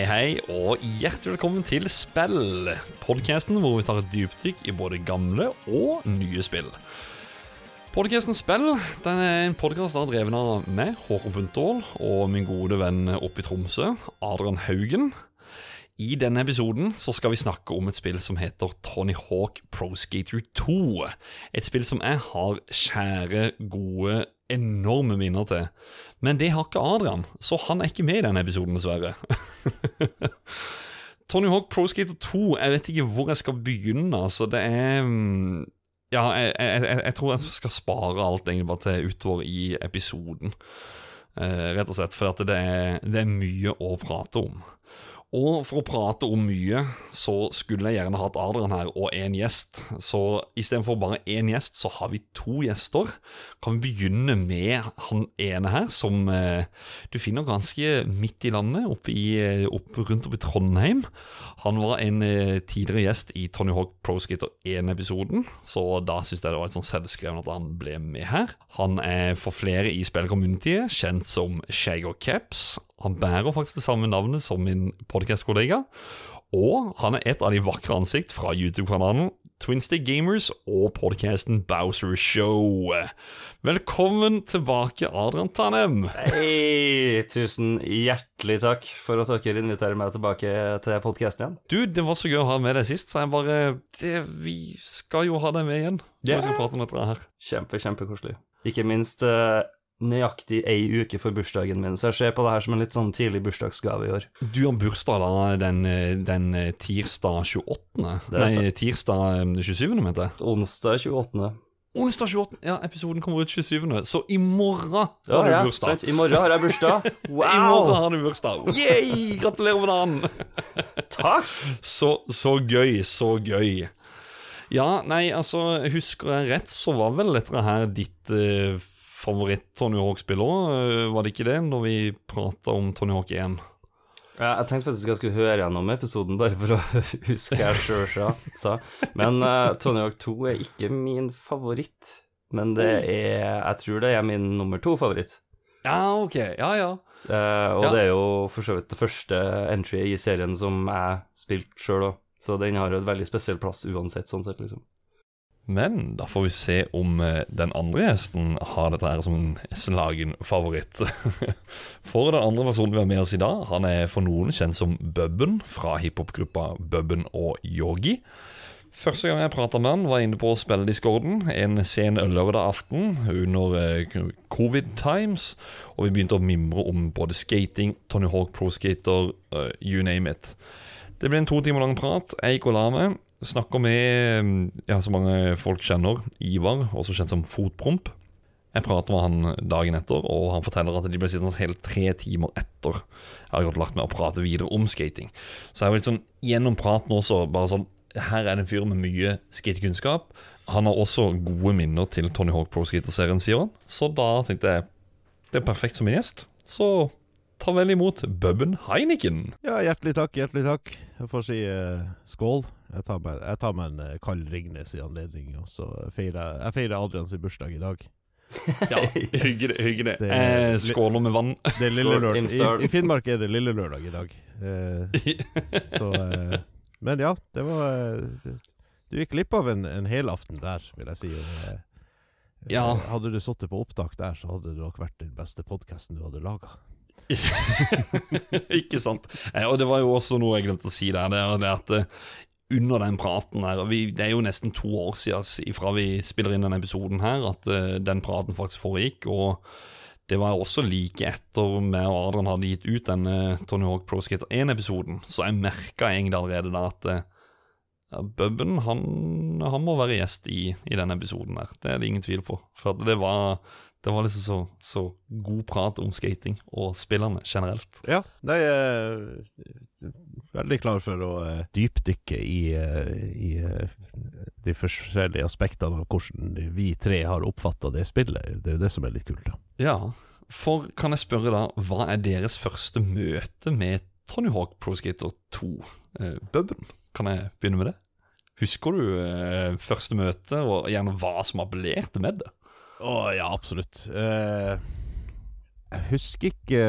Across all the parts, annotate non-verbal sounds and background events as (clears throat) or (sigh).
Hei, hei, og hjertelig velkommen til Spill, podcasten hvor vi tar et dypdykk i både gamle og nye spill. Podkasten Spill den er en podkast drevet av meg, Håkon Puntervold, og min gode venn oppe i Tromsø, Adrian Haugen. I denne episoden så skal vi snakke om et spill som heter Tony Hawk Pro Skater 2. Et spill som jeg har kjære, gode, enorme minner til. Men det har ikke Adrian, så han er ikke med i denne episoden, dessverre. (laughs) Tony Hawk Pro Skater 2, jeg vet ikke hvor jeg skal begynne. Altså, det er mm, Ja, jeg, jeg, jeg tror jeg skal spare alt egentlig bare til utover i episoden. Eh, rett og slett, for det det er mye å prate om. Og for å prate om mye, så skulle jeg gjerne hatt Adrian her og én gjest. Så istedenfor bare én gjest, så har vi to gjester. Kan vi begynne med han ene her, som eh, du finner ganske midt i landet, oppe i, eh, opp, rundt oppe i Trondheim. Han var en eh, tidligere gjest i Tony Hawk Pro Skater 1-episoden, så da syns jeg det var litt sånn selvskrevet at han ble med her. Han er for flere i spillercommunityet kjent som Shager Caps. Han bærer faktisk det samme navnet som min podkastkollega. Og han er et av de vakre ansikt fra YouTube-kanalen Twinstick Gamers og podkasten Bowser Show. Velkommen tilbake, Adrian Tanem. Hei! Tusen hjertelig takk for at dere inviterer meg tilbake til podkasten igjen. Du, det var så gøy å ha med deg sist, så jeg bare det, Vi skal jo ha deg med igjen. Yeah. Vi skal prate om dette her. Kjempe, kjempekoselig. Ikke minst eh, nøyaktig ei uke for bursdagen min, så jeg ser på det her som en litt sånn tidlig bursdagsgave i år. Du har bursdag da den, den tirsdag 28. Er Nei, tirsdag 27., mente jeg. Onsdag 28. Onsdag 28. Ja, episoden kommer ut 27., så i morgen har Ja, du ja, bursdag. sant. I morgen har jeg bursdag. (laughs) I morgen har du bursdag. Yay! Gratulerer med dagen! (laughs) Takk! Så, så gøy, så gøy. Ja, nei, altså, husker jeg rett, så var vel dette her ditt uh, favoritt-Tony Hawk-spill òg, var det ikke det, når vi prata om Tony Hawk 1? Ja, jeg tenkte faktisk jeg skulle høre gjennom episoden bare for å (laughs) huske hva jeg sjøl sa. sa. Men uh, Tony Hawk 2 er ikke min favoritt. Men det er Jeg tror det er min nummer to favoritt. Ja, ok. Ja, ja. Uh, og Ja. det er jo for så vidt det første entry i serien som jeg spilte sjøl òg. Så den har jo et veldig spesiell plass uansett, sånn sett, liksom. Men da får vi se om eh, den andre gjesten har dette her som en slagen favoritt. (laughs) For den andre personen vi har med oss i dag, han er for noen kjent som Bubben fra hiphop-gruppa Bubben og Yogi. Første gang jeg prata med han, var inne på spillediscorden en sen lørdag aften under eh, covid times, og vi begynte å mimre om både skating, Tony Hawk Pro Skater, eh, you name it. Det ble en to timer lang prat. Jeg gikk og la meg. Snakker med ja, så mange folk kjenner. Ivar, også kjent som Fotpromp. Jeg prater med han dagen etter, og han forteller at de ble sittende hele tre timer etter jeg hadde gått lagt meg og prate videre om skating. Så jeg var litt sånn gjennom praten også, bare sånn Her er det en fyr med mye skatekunnskap. Han har også gode minner til Tony Hawk Pro Skater-serien, sier han. Så da tenkte jeg det er perfekt som min gjest. Så ta vel imot Bubben Heineken. Ja, hjertelig takk, hjertelig takk. Jeg får si uh, skål. Jeg tar meg, jeg tar meg en uh, kald Ringnes i anledning, og så feirer jeg- feirer Adrians bursdag i dag. Ja, Yes. hyggelig. hyggelig. Det Eh, skåler med vann. (laughs) Det er lille lørdag. I, I Finnmark er det lille lørdag i dag. Eh, så eh, Men ja, det var eh, det, Du gikk glipp av en, en helaften der, vil jeg si. og, eh, Ja. eh, Hadde du sittet på opptak der, så hadde det nok vært den beste podkasten du hadde laga. (laughs) ikke sant? Eh, og det var jo også noe jeg glemte å si der. Det er at eh, under den praten her vi, Det er jo nesten to år siden fra vi spiller inn denne episoden her, at uh, den praten faktisk foregikk. Og det var også like etter meg og Adrian hadde gitt ut denne Tony Hawk Pro Skater 1-episoden. Så jeg merka egentlig allerede da at eh, ja, Bubben han, han må være gjest i, i denne episoden her. Det er det ingen tvil på. For det var det var liksom så, så god prat om skating og spillerne generelt. Ja, de er veldig klar for å eh, dypdykke i, eh, i eh, de forskjellige aspektene av hvordan vi tre har oppfatta det spillet. Det er jo det som er litt kult, da. Ja, for kan jeg spørre da, hva er deres første møte med Tony Hawk Pro Skater 2? Eh, Bubben, kan jeg begynne med det? Husker du eh, første møte, og gjerne hva som appellerte med det? Å ja, absolutt. Eh, jeg husker ikke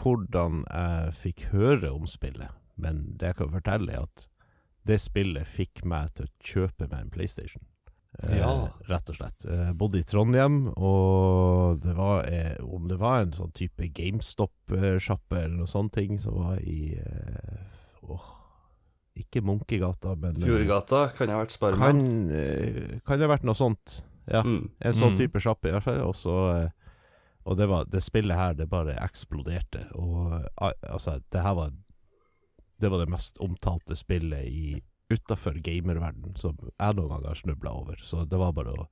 hvordan jeg fikk høre om spillet, men det jeg kan fortelle, er at det spillet fikk meg til å kjøpe meg en PlayStation. Eh, Ja. Rett og slett. Jeg bodde i Trondheim, og det var eh, Om det var en sånn type GameStop-sjappe eller noe sånt ting som var i eh, åh, Ikke Munkegata, men eh, Fjordgata kan jeg ha vært Kan, eh, kan det ha vært noe sånt. Ja. Mm. En sånn Mm. type sjappe, i hvert fall. Og så eh, Og det var Det spillet her, det bare eksploderte. Og eh, altså, det her var Det var det mest omtalte spillet i utafor gamerverden som jeg noen gang har snubla over. Så det var bare å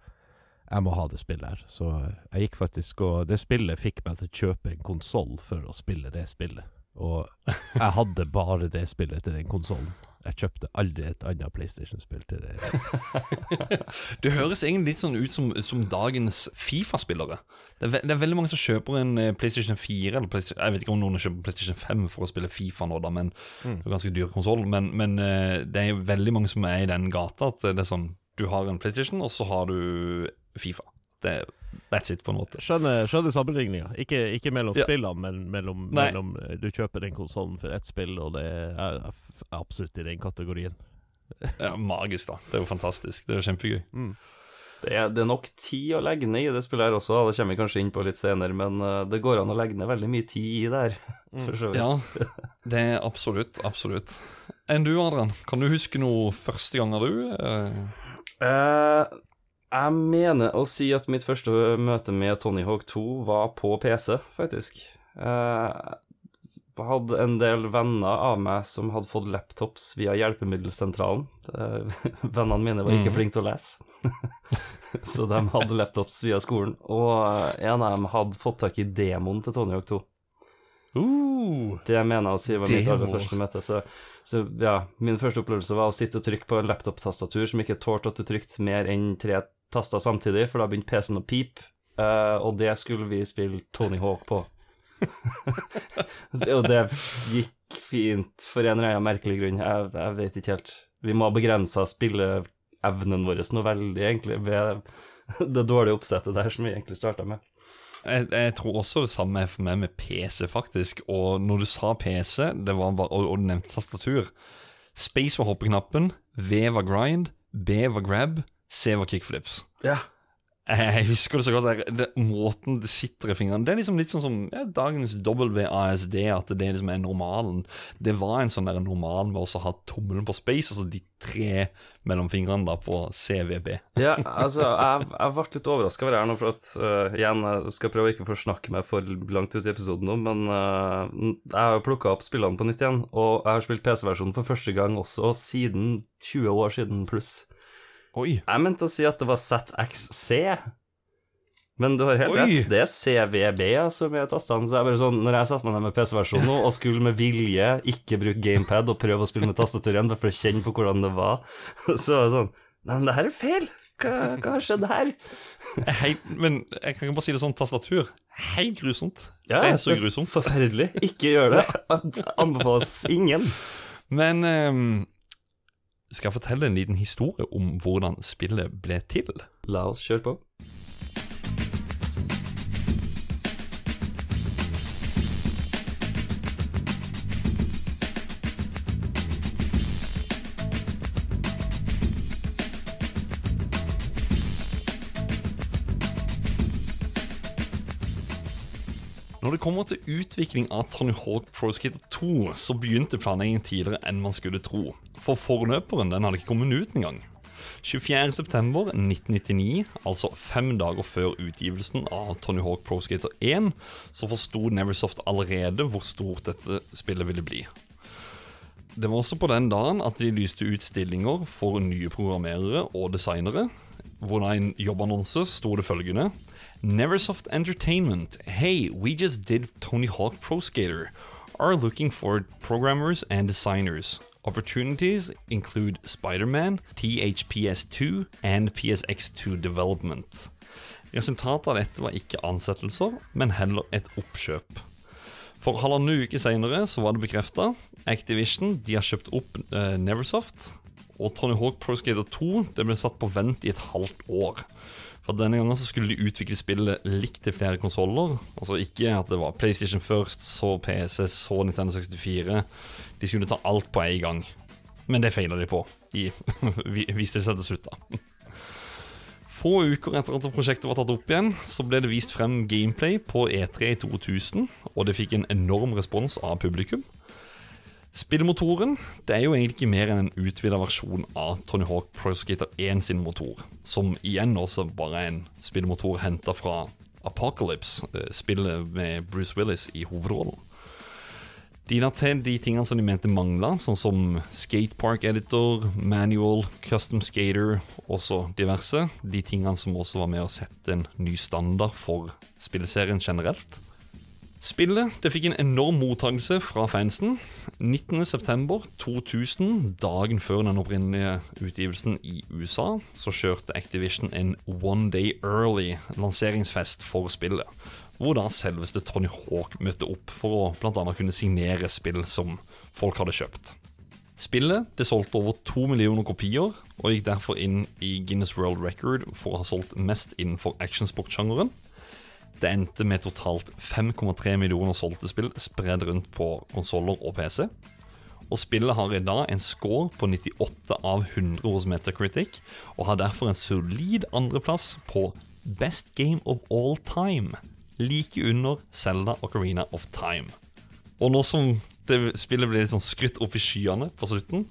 Jeg må ha det spillet her. Så eh, jeg gikk faktisk og Det spillet fikk meg til å kjøpe en konsoll for å spille det spillet. Og jeg hadde bare det spillet til den konsollen. Jeg kjøpte aldri et annet PlayStation-spill til det. (laughs) Det høres egentlig litt sånn ut som, som dagens Fifa-spillere. Det, det er veldig mange som kjøper en eh, PlayStation 4 eller PlayStation, Jeg vet ikke om noen kjøper PlayStation 5 for å spille Fifa nå, da, men det er ganske dyr konsoll. Men, men eh, det er veldig mange som er i den gata at det er sånn Du har en PlayStation, og så har du Fifa. Det er That's it, på en måte. Skjønner, skjønner sammenligninga. Ikke, ikke mellom Ja. spillene, men mellom, mellom eh, Du kjøper den konsollen for ett spill, og det er f- absolutt i den kategorien. (laughs) Ja, Magisk, da. Det er jo fantastisk. Det er jo kjempegøy. Det er, det er nok tid å legge ned i det spillet her også, det kommer vi kanskje inn på litt senere, men eh, det går an å legge ned veldig mye tid i det her, (laughs) for så vidt. Ja, (laughs) det er absolutt. Absolutt. Enn du, Adrian? Kan du huske noe første gang av du? Eh, Eh, jeg mener å si at mitt første møte med Tony Hawk 2 var på PC, faktisk. Eh, hadde en del venner av meg som hadde fått laptops via hjelpemiddelsentralen. Eh, (laughs) vennene mine var ikke Mhm. flinke til å lese, (laughs) så de hadde laptops via skolen. Og eh, en av dem hadde fått tak i demoen til Tony Hawk 2. uh, Det jeg mener å si var mitt aller første møte. Så, så ja, min første opplevelse var å sitte og trykke på en laptop-tastatur som ikke tålte at du trykte mer enn tre taster samtidig, for da begynte PC-en å pipe, uh, og det skulle vi spille Tony Hawk på. (laughs) og det gikk fint for en eller annen merkelig grunn. Jeg, jeg vet ikke helt. Vi må ha begrensa spilleevnen vår noe veldig, egentlig, ved det dårlige oppsettet der som vi egentlig starta med. jeg, jeg tror også det samme er for meg med PC, faktisk. Og når du sa PC, det var bare, og, og du nevnte tastatur Space var hoppeknappen, V var grind, B var grab, C var kickflips. Ja. Jeg, jeg husker det så godt. Det, det, måten det sitter i fingrene Det er liksom litt sånn som ja, dagens WASD, at det liksom er normalen. Det var en sånn der normal med å ha tommelen på space, altså de tre mellom fingrene da på CVB. Ja, altså, jeg, jeg ble litt overraska over det her nå, for at uh, igjen, jeg skal prøve å ikke forsnakke meg for langt ut i episoden nå, men uh, jeg har plukka opp spillene på nytt igjen, og jeg har spilt PC-versjonen for første gang også siden 20 år siden pluss. Oi! Jeg mente å si at det var ZXC, men du har helt Oi. rett, det er CVB som er tastene. Så jeg bare sånn, når jeg satte meg ned med PC-versjonen nå, og skulle med vilje ikke bruke gamepad og prøve å spille med tastatur igjen, bare for å kjenne på hvordan det var, (laughs) så var det sånn Nei, men det her er feil! Hva, hva har skjedd her? Hei, men jeg kan ikke bare si det sånn, tastatur. Helt grusomt. Ja, det er så grusomt. Forferdelig. Ikke gjør det. Anbefales ingen. Men ehm, skal fortelle en liten historie om hvordan spillet ble til? La oss kjøre på. Når det kommer til utvikling av Tony Hawk Pro Skater 2, så begynte planleggingen tidligere enn man skulle tro. For forløperen den hadde ikke kommet ut engang. 24.9.1999, altså fem dager før utgivelsen av Tony Hawk Pro Skater 1, så forsto Neversoft allerede hvor stort dette spillet ville bli. Det var også på den dagen at de lyste ut stillinger for nye programmerere og designere. Hvor det i en jobbannonse sto det følgende Neversoft Entertainment. Hey, we just did Tony Hawk Pro Skater. Are looking for programmers and designers. Opportunities include Spider-Man, THPS2 and PSX2 development. Resultatet av dette var ikke ansettelser, men heller et oppkjøp. For halvannen uke senere var det bekrefta. Activision de har kjøpt opp eh, Neversoft. Og Tony Hawk Pro Skater 2 det ble satt på vent i et halvt år. For denne gangen så skulle de utvikle spillet likt til flere konsoller. Altså ikke at det var PlayStation først, så PC, så Nintendo 64. De skulle ta alt på en gang. Men det feila de på, i, (laughs) viste det seg til slutt, da. Få uker etter at prosjektet var tatt opp igjen, så ble det vist frem gameplay på E3 i 2000, og det fikk en enorm respons av publikum. Spillmotoren det er jo egentlig ikke mer enn en utvida versjon av Tony Hawk Pro Skater 1 sin motor, som igjen også bare er en spillmotor henta fra Apocalypse, eh, spillet med Bruce Willis i hovedrollen. De de tingene som de mente mangla, sånn som skatepark editor, manual, custom skater, også diverse. De tingene som også var med å sette en ny standard for spilleserien generelt. Spillet det fikk en enorm mottakelse fra fansen. 19.9.2000, dagen før den opprinnelige utgivelsen i USA, så kjørte Activision en one day early lanseringsfest for spillet hvor da selveste Tony Hawk møtte opp for å bl.a. kunne signere spill som folk hadde kjøpt. Spillet det solgte over to millioner kopier, og gikk derfor inn i Guinness World Record for å ha solgt mest innenfor actionsport-sjangeren. Det endte med totalt 5,3 millioner solgte spill spredd rundt på konsoller og PC. Og spillet har i dag en score på 98 av 100 hos Metacritic, og har derfor en solid andreplass på Best Game of All Time like under Selda Ocarina of Time. Og nå som det spillet blir litt sånn skrytt opp i skyene på slutten,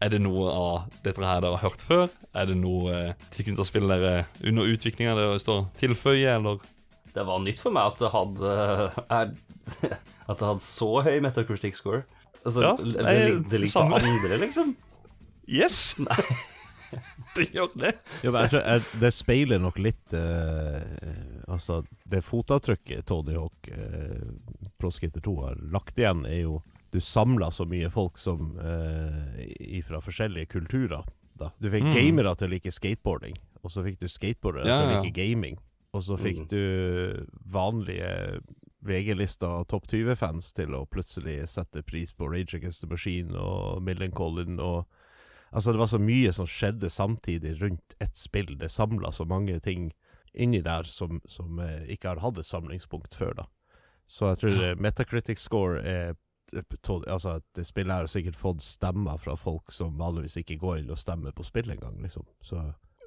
er det noe av dette her dere har hørt før? Er det noe eh, tilknyttet spill dere under utviklinga dere står tilføye, eller? Det var nytt for meg at det hadde er, (laughs) At det hadde så høy Metacritic score. Altså, Ja, det, nei, det, det ligger på andre, liksom. Yes! Nei. (laughs) det gjør det. Jo, men jeg tror, jeg, det speiler nok litt eh, Altså, det fotavtrykket Tony Hawk eh, Pro Skater 2 har lagt igjen, er jo Du samla så mye folk som eh, fra forskjellige kulturer. Da. Du fikk Mm. gamere til å like skateboarding, og så fikk du skateboardere Ja, til å ja. like gaming. Og så fikk Mm. du vanlige VG-lista topp 20-fans til å plutselig sette pris på Rage Against the Machine og Millen Collin og Altså, det var så mye som skjedde samtidig rundt ett spill. Det samla så mange ting inni der som, som eh, ikke har hatt et samlingspunkt før, da. Så jeg tror eh, Metacritic score er eh, Altså, at det spillet har sikkert fått stemmer fra folk som vanligvis ikke går inn og stemmer på spill engang, liksom. Så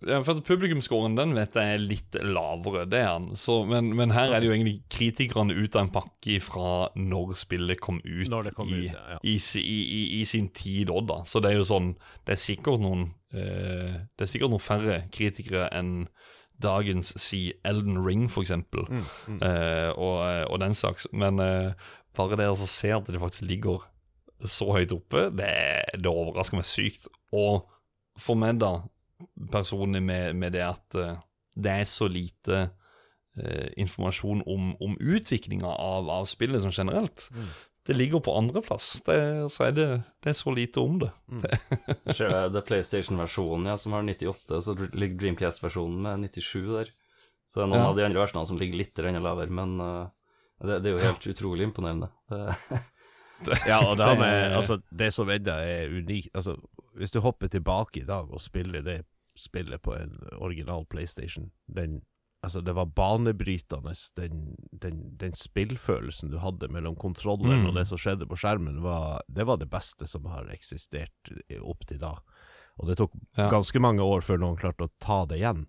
Ja, for Publikumsskåren den vet jeg er litt lavere, det er han. Så, men, men her er det jo egentlig kritikerne ut av en pakke fra når spillet kom ut, kom i, ut, ja, ja. I, i, i, sin tid òg, da. Så det er jo sånn Det er sikkert noen eh, Det er sikkert noen færre kritikere enn dagens si Elden Ring, for eksempel, mm, mm. eh, og, og den slags. Men eh, bare det å se at det faktisk ligger så høyt oppe, det, det overrasker meg sykt. Og for meg, da, personlig med, med det at eh, det er så lite eh, informasjon om, om utviklinga av, av spillet som generelt. Mm. Det ligger på andreplass, det- så er det, det er så lite om det. (laughs) Ser det, det er PlayStation-versjonen ja, som har 98, så ligger Dreamcast-versjonen med 97 der. Så det er noen Ja. av de andre versjonene som ligger litt lavere, men uh, det, det er jo helt utrolig imponerende. (laughs) Ja, og det, med, altså, det som enda er unikt altså, Hvis du hopper tilbake i dag og spiller det spillet på en original PlayStation den, altså, Det var banebrytende, den, den, den spillfølelsen du hadde mellom kontrolleren Mm. og det som skjedde på skjermen, var, det var det beste som har eksistert opp til da. Og det tok Ja. ganske mange år før noen klarte å ta det igjen.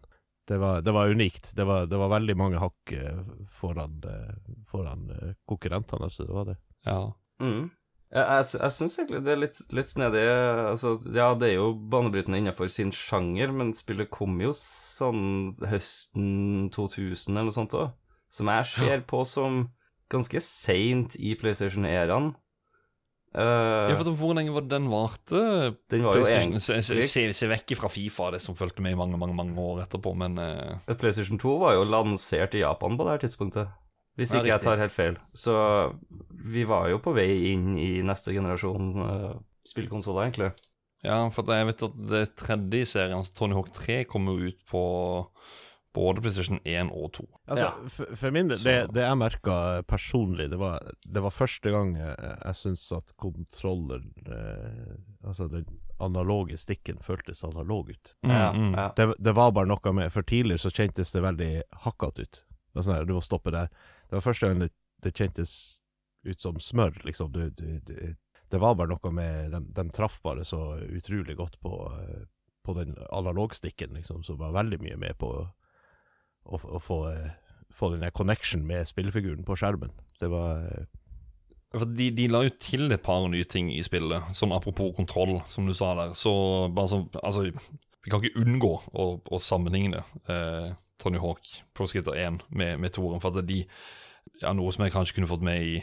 Det var, det var unikt. Det var, det var veldig mange hakk eh, foran, eh, foran eh, konkurrentene, så det var det. Ja. mm. Jeg, jeg, syns egentlig det er litt, litt snedig altså, Ja, det er jo banebrytende innenfor sin sjanger, men spillet kom jo sånn høsten 2000 eller noe sånt òg, som jeg ser på som ganske seint i PlayStation-æraen. Uh, ja, for Hvor lenge var det den varte? den var jo egentlig se, se vekk fra Fifa, det som fulgte med i mange mange, mange år etterpå, men uh... PlayStation 2 var jo lansert i Japan på det her tidspunktet, hvis Ja, ikke jeg tar helt feil. Så vi var jo på vei inn i neste generasjon uh, spillkonsoller, egentlig. Ja, for jeg vet at det tredje i serien, altså Tony Hawk 3, kommer jo ut på Både PlayStation 1 og 2. Altså, Ja. for, for min del, det, det jeg merka personlig, det var, det var første gang jeg, jeg syns at kontroller eh, Altså den analoge stikken føltes analog ut. Ja, Mm, mm. ja. Det, det var bare noe med For tidligere så kjentes det veldig hakkete ut. Det var sånn her, Du må stoppe der. Det var første gang det, det kjentes ut som smør, liksom. Du, du, du, det var bare noe med De, de traff bare så utrolig godt på, på den analogstikken, liksom, som var veldig mye med på å, å få, eh, få den der connection med spillefiguren på skjermen. Det var de, de la jo til et par nye ting i spillet, sånn apropos kontroll, som du sa der. Så bare så Altså, vi kan ikke unngå å, å sammenligne eh, Tony Hawk Pro Skater 1 med, med Toren, for at de Ja, noe som jeg kanskje kunne fått med i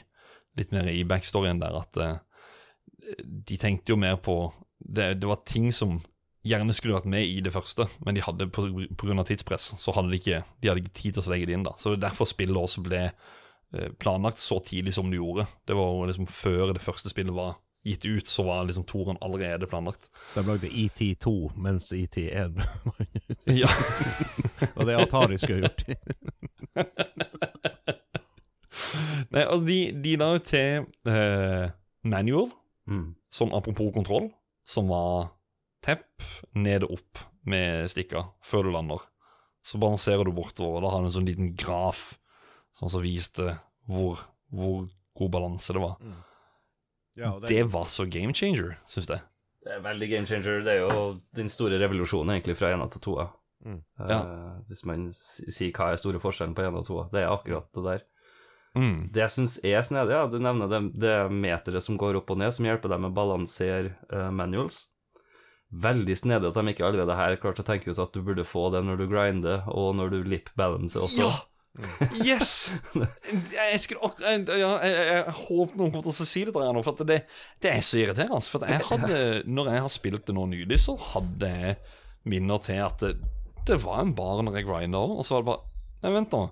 litt mer i backstoryen der, at uh, de tenkte jo mer på det, det var ting som gjerne skulle vært med i det første, men de hadde av tidspress, så hadde de ikke De hadde ikke tid til å legge det inn, da. Så det er derfor spillet også ble eh, planlagt så tidlig som det gjorde. Det var liksom før det første spillet var gitt ut, så var liksom toren allerede planlagt. De lagde ET2 mens (laughs) ET1 var ute. Ja. Og det Atari skulle gjort. (laughs) Nei, altså, de, de la jo til uh, manual, Mm. som apropos kontroll, som var tepp ned og opp med stikka før du lander. Så balanserer du bortover, og da har du en sånn liten graf sånn som viste hvor, hvor god balanse det var. Ja, og Det var så game changer, syns jeg. Det er veldig game changer. Det er jo den store revolusjonen egentlig fra ena til toa. Mm. Eh, hvis man sier hva er store forskjellen på ena og toa. Det er akkurat det der. Mm. Det jeg syns er snedig, ja, du nevner det, det meteret som går opp og ned, som hjelper deg med å balansere uh, manuals. Veldig snedig at de ikke allerede her klarte å tenke ut at du burde få det når du grinder, og når du lip balancer også. Ja! Yes! Jeg skulle ja, jeg, jeg, jeg håpet noen kom til å si det her nå, for at det, det er så irriterende. For at jeg hadde, når jeg har spilt det nå nylig, så hadde jeg minner til at det, det var en bar når jeg grinda, og så var det bare Nei, vent nå.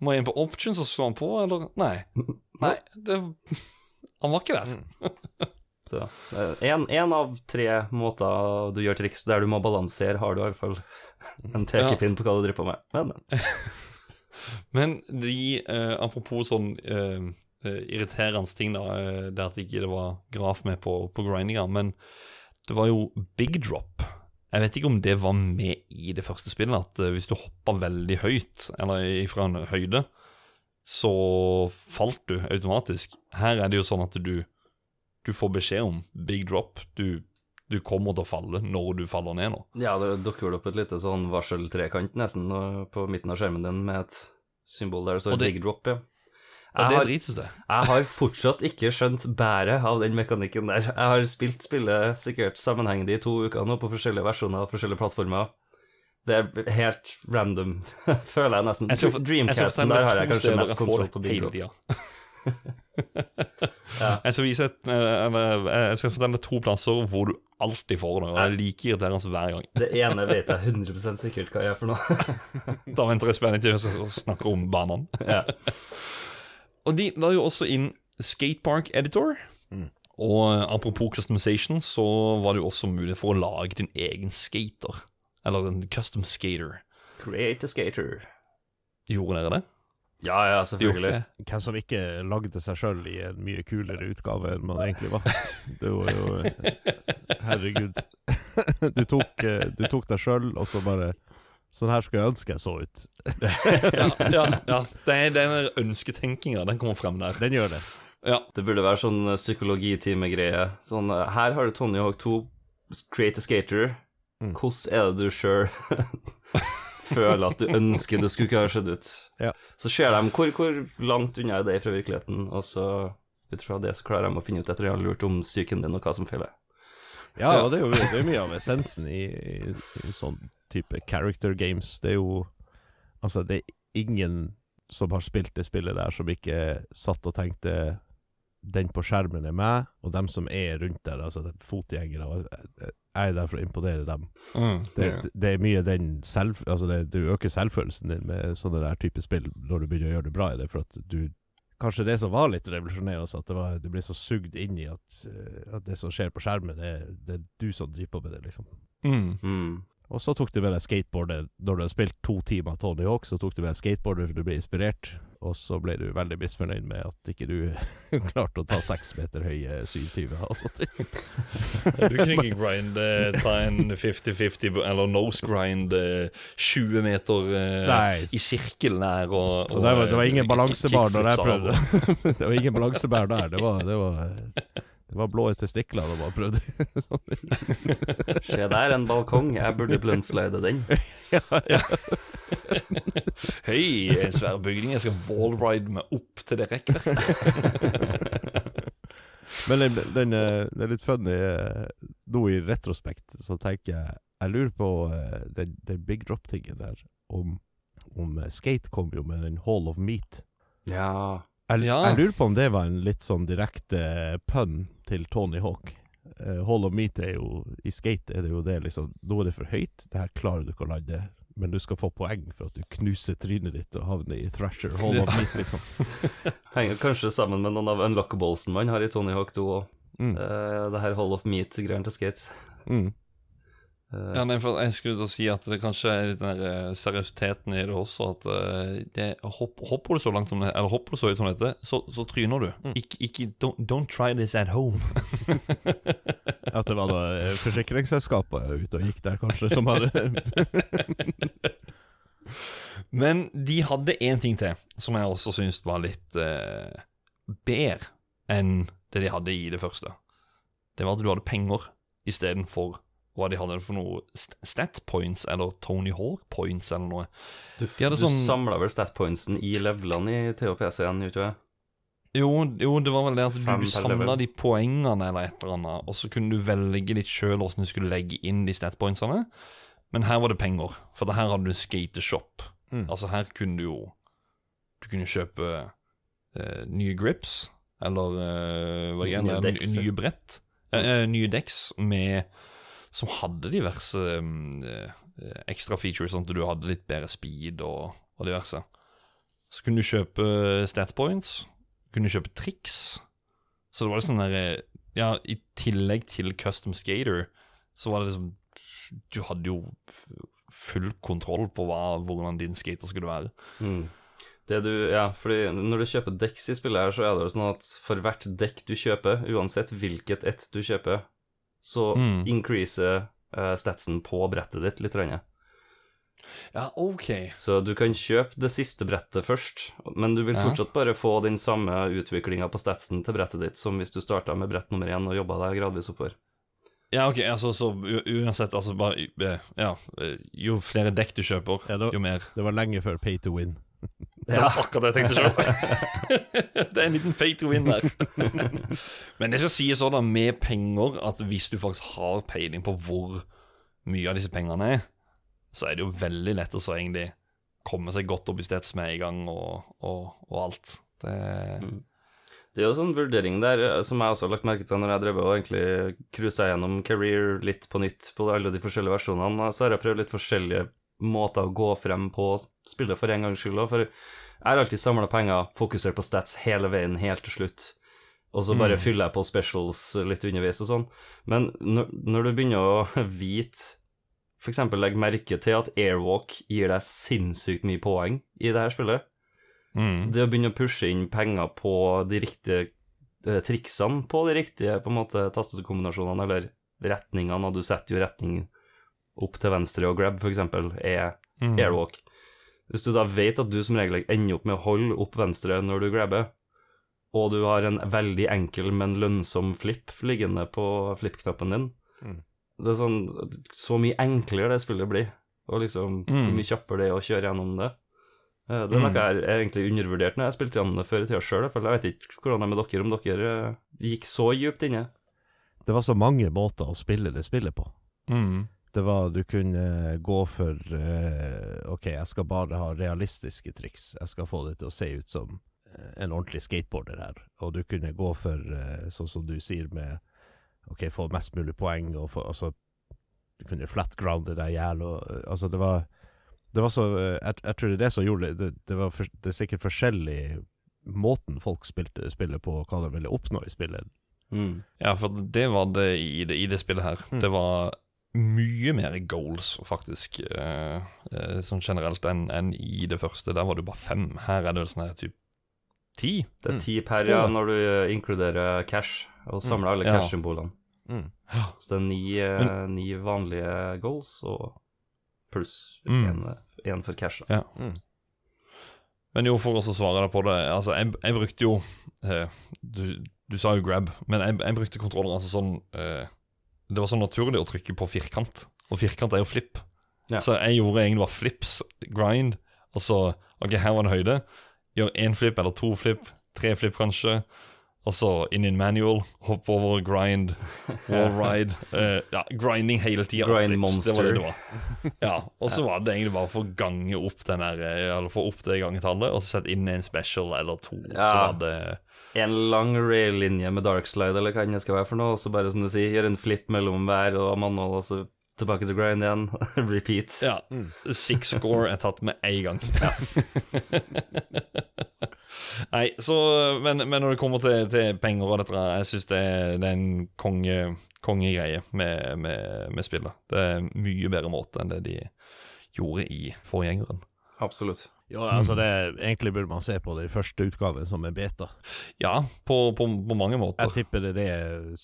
Må jeg inn på options og slå den på, eller? Nei. (laughs) Nei, det Han var ikke der. (laughs) Så én en av tre måter du gjør triks der du må balansere, har du i hvert fall en pekepinn på hva du driver på med. Men, men. (laughs) Men de, eh, apropos sånn eh, eh, irriterende ting, da, eh, det at ikke det var graf med på, på grindinga, men det var jo big drop. Jeg vet ikke om det var med i det første spillet, at eh, hvis du hoppa veldig høyt, eller fra en høyde, så falt du automatisk. Her er det jo sånn at du, du får beskjed om big drop. Du, du kommer til å falle når du faller ned nå. Ja, det dukker opp et lite sånn varseltrekant nesten på midten av skjermen din med et symbol der det står big drop, ja. Jeg det har, jeg har fortsatt ikke skjønt bæret av den mekanikken der. Jeg har spilt spillet sikkert sammenhengende i to uker nå på forskjellige versjoner og forskjellige plattformer. Det er helt random, (laughs) føler jeg nesten. Jeg Dreamcasten, der har jeg kanskje mest kontroll på tida. (laughs) (laughs) Ja. Jeg skal vise et, eh, eller, eh, jeg skal fortelle to plasser hvor du alltid får det. Og det er like irriterende hver gang. Det ene vet jeg 100 sikkert hva jeg er for noe. Da venter jeg spennende til å snakke om banene. ja. Og de la jo også inn Skatepark Editor. Og eh, apropos customization, så var det jo også mulig for å lage din egen skater. Eller en custom skater. Create a skater. Gjorde dere det? Ja, ja, selvfølgelig. Hvem som ikke lagde seg sjøl i en mye kulere utgave enn man egentlig var. Det var jo Herregud. (laughs) Du tok, eh, du tok deg sjøl, og så bare Sånn her skulle jeg ønske jeg så ut. (laughs) Ja, ja, ja. Det er den ønsketenkinga, den kommer frem der. Den gjør det. Ja. Det burde være sånn eh, psykologitime-greie. Sånn, eh, her har du Tony Hawk 2, create a skater. Mm. Hvordan er det du sjøl (laughs) føler at du ønsker det skulle ikke ha skjedd ut? Ja. Så ser de hvor, hvor langt unna er det fra virkeligheten, og så ut fra det så klarer de å finne ut etter de har lurt om psyken din og hva som feiler. Ja, og det er jo det er mye av essensen i, i, i sånn type character games. Det er jo Altså, det er ingen som har spilt det spillet der, som ikke satt og tenkte den på skjermen er meg, og dem som er rundt der, altså det er fotgjengere. Jeg jeg er der for å imponere dem. Mm. Det, Ja. det er mye den selv... Altså, det, du øker selvfølelsen din med sånne der type spill når du begynner å gjøre det bra i det, for at du Kanskje det som var litt revolusjonerende, at det var, du ble så sugd inn i at, eh, at det som skjer på skjermen, det, det er du som driver på med det, liksom. Mm. Mm. Og så tok du med deg skateboardet når du har spilt to timer Tony Hawk. Så tok du med deg skateboardet for du ble inspirert, og så ble du veldig misfornøyd med at ikke du (laughs) klarte å ta seks meter høye 27 og sånt. Du kunne ikke grind eh, ta en 50-50 eller nose grind eh, 20 meter eh, Nei. i sirkelen der og, Og det var, det var ingen balansebar der jeg prøvde. (laughs) det var ingen balansebar der. Det var, det var, det var blå testikler da bare prøvde. (laughs) Se der, en balkong. Jeg burde blundslide den. (laughs) Hei, Høy, svær bygning, jeg skal wallride meg opp til det rekkverket. (laughs) Men den, den, den, er litt funny Nå i retrospekt så tenker jeg Jeg lurer på eh, den, den big drop-tingen der Om, om Skate kom jo med den Hall of Meat Ja. Jeg, Ja. jeg lurer på om det var en litt sånn direkte pønn til Tony Hawk Uh, Hall of Meat er jo I Skate er det jo det liksom Nå er det for høyt Det her klarer du ikke å lande Men du skal få poeng for at du knuser trynet ditt Og havner i Thrasher Hall of Meat liksom (laughs) Henger kanskje sammen med noen av unlockablesen man har i Tony Hawk 2 òg. mm. det her Hall of Meat-greiene til skate. Mm. Eh, Ja, nei, for jeg skulle da si at det kanskje er litt den eh, seriøsiteten i det også. At eh, det, hopp, hopper du så langt som det, eller hopper du så høyt som dette, så, så tryner du. Ikke, ikke don't, don't try this at home. (laughs) At det var da forsikringsselskapet ute og gikk der, kanskje, som hadde (laughs) Men de hadde én ting til som jeg også syns var litt eh, bedre enn det de hadde i det første. Det var at du hadde penger istedenfor hva de hadde for noe stat points eller Tony Hawk points eller noe. du de du sånn- samla vel statpointsen i levelene i THPC-en, gjorde du ikke? Jo, jo, det var vel det at du per samla de poengene eller et eller annet, og så kunne du velge litt sjøl åssen du skulle legge inn de stat pointsene. Men her var det penger, for her hadde du skateshop. Mm. Altså her kunne du jo Du kunne kjøpe eh, nye grips, eller eh, hva det gjelder, nye, nye brett. Eh, eh, nye dekks med Som hadde diverse mm, eh, ekstra features, sånn at du hadde litt bedre speed og, og diverse. Så kunne du kjøpe stat points, kunne du kjøpe triks. Så det var litt sånn der eh, Ja, i tillegg til custom skater, så var det liksom Du hadde jo full kontroll på hva, hvordan din skater skulle være. Mm. Det du, ja, fordi når du kjøper dekk i spillet her, så er det jo sånn at for hvert dekk du kjøper, uansett hvilket ett du kjøper, så Mm. increaser uh, statsen på brettet ditt litt. Renne. Ja, ok. Så du kan kjøpe det siste brettet først, men du vil Ja. fortsatt bare få den samme utviklinga på statsen til brettet ditt som hvis du starta med brett nummer én og jobba deg gradvis oppover. Ja, ok, altså, så uansett, altså bare eh, Ja, eh, jo flere dekk du kjøper, Ja, det, jo mer. Det var lenge før pay to win. Det var akkurat det jeg tenkte sjøl. (laughs) det er en liten pay to win der. (laughs) Men det skal sies òg, med penger, at hvis du faktisk har peiling på hvor mye av disse pengene er, så er det jo veldig lett å så egentlig komme seg godt opp i steds med en gang og, og, og alt. Det Mm. Det er jo sånn vurdering der eh, som jeg også har lagt merke til når jeg drev og egentlig cruisa gjennom Career litt på nytt på alle de forskjellige versjonene. Så har jeg prøvd litt forskjellige måter å gå frem på spillet for en gangs skyld. òg, For jeg har alltid samla penger, fokusert på stats hele veien helt til slutt. Og så bare Mm. fyller jeg på specials litt underveis og sånn. Men når, du begynner å (laughs) vite F.eks. legg merke til at Airwalk gir deg sinnssykt mye poeng i det her spillet. mm. Det å begynne å pushe inn penger på de riktige eh, triksene på de riktige på en måte tastekombinasjonene, eller retningene, og du setter jo retning opp til venstre og grab, for eksempel, er Mm. airwalk. Hvis du da vet at du som regel ender opp med å holde opp venstre når du grabber, og du har en veldig enkel, men lønnsom flip liggende på flip-knappen din Mm. Det er sånn Så mye enklere det spillet blir, og liksom Mm. hvor mye kjappere det er å kjøre gjennom det. Eh, Det er noe Mm. jeg er egentlig undervurdert når jeg spilte gjennom det før i tida sjøl. Jeg vet ikke hvordan det er med dere, om dere eh, gikk så djupt inne. Det var så mange måter å spille det spillet på. Mm. Det var Du kunne gå for uh, OK, jeg skal bare ha realistiske triks. Jeg skal få det til å se ut som eh, en ordentlig skateboarder her. Og du kunne gå for, uh, sånn som du sier, med OK, få mest mulig poeng, og få Altså, du kunne flatgrounder deg i hjel, og uh, Altså, det var Det var så jeg, jeg tror det er det som gjorde det Det, det, var for, det er sikkert forskjellig måten folk spilte spillet på, hva de ville oppnå i spillet. Mm. Ja, for det var det i det, i det spillet her. Mm. Det var mye mer goals, faktisk, eh, eh, sånn generelt, enn en i det første. Der var det jo bare fem. Her er det vel sånn her typ ti. Det Mm. er ti per ja, når du eh, inkluderer cash, og samler alle cash-symbolene. Mm. Så det er ni, eh, ni vanlige goals og pluss Mm. for cash. da. Ja. Mm. Men jo, for å svare deg på det Altså, jeg, jeg brukte jo eh, du, du sa jo grab, men jeg, jeg brukte kontroller altså sånn eh, Det var sånn naturlig å trykke på firkant, og firkant er jo flip. Ja. Så jeg gjorde egentlig bare flips, grind, og så OK, her var det høyde. Gjør én flip eller to flip, tre flip kanskje. Og så inn i en manual, hopp over, grind, (laughs) wall ride. Uh, ja, grinding hele tida. Grind Det var det det var. Ja, og så var det egentlig bare for å gange opp den der, eh, eller få opp det gangetallet, og så sette inn en special eller to. Så var det En lang rail-linje med darkslide, eller hva enn det skal være for noe, og så bare, som du sier, gjøre en flip mellom hver og manual, og så tilbake til grind igjen. (laughs) Repeat. Ja. Six score er tatt med én gang. (laughs) Nei, så men, men når det kommer til, til penger og dette, jeg syns det, det er en konge, kongegreie med, med, med spillet. Det er en mye bedre måte enn det de gjorde i forgjengeren. Absolutt. Ja, altså det Egentlig burde man se på den første utgaven som en beta. Ja, på, på, på mange måter. Jeg tipper det er det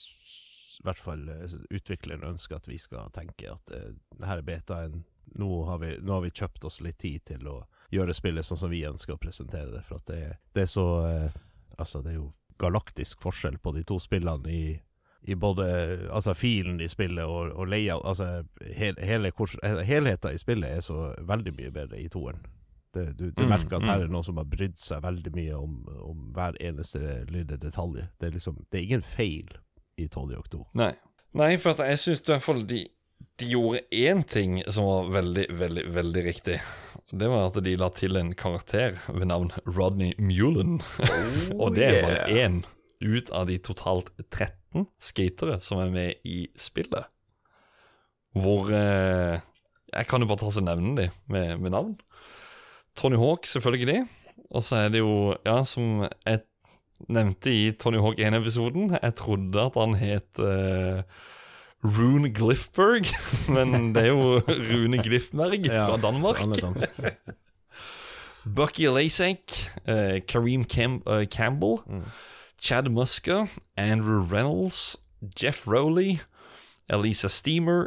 i hvert fall eh, utvikleren ønsker at vi skal tenke, at uh, her er betaen. Nå har, vi, nå har vi kjøpt oss litt tid til å gjøre spillet sånn som vi ønsker å presentere det. For at det, det er så uh, Altså, det er jo galaktisk forskjell på de to spillene i, i både altså filen i spillet og, og layout Altså, hel, hele helheten i spillet er så veldig mye bedre i toeren. Det, du, du Mm, merker at her mm. er noen som har brydd seg veldig mye om, om hver eneste lille detalj. Det er liksom Det er ingen feil i 12. oktober Nei. Nei, for at jeg syns i hvert fall de, de gjorde én ting som var veldig, veldig, veldig riktig. Det var at de la til en karakter ved navn Rodney Mullen. (laughs) Og det er bare Oh, yeah. én ut av de totalt 13 skatere som er med i spillet. Hvor eh, Jeg kan jo bare ta og nevne de med, med navn. Tony Hawk, selvfølgelig. Og så er det jo, ja, som jeg nevnte i Tony Hawk 1-episoden Jeg trodde at han het uh, Rune Glifberg, (laughs) men det er jo (laughs) Rune Glifberg Ja, fra Danmark. Dansk. (laughs) Bucky Lasek, uh, Kareem Cam uh, Campbell, Mm. Chad Muska, Andrew Reynolds, Jeff Rowley, Elisa Steamer,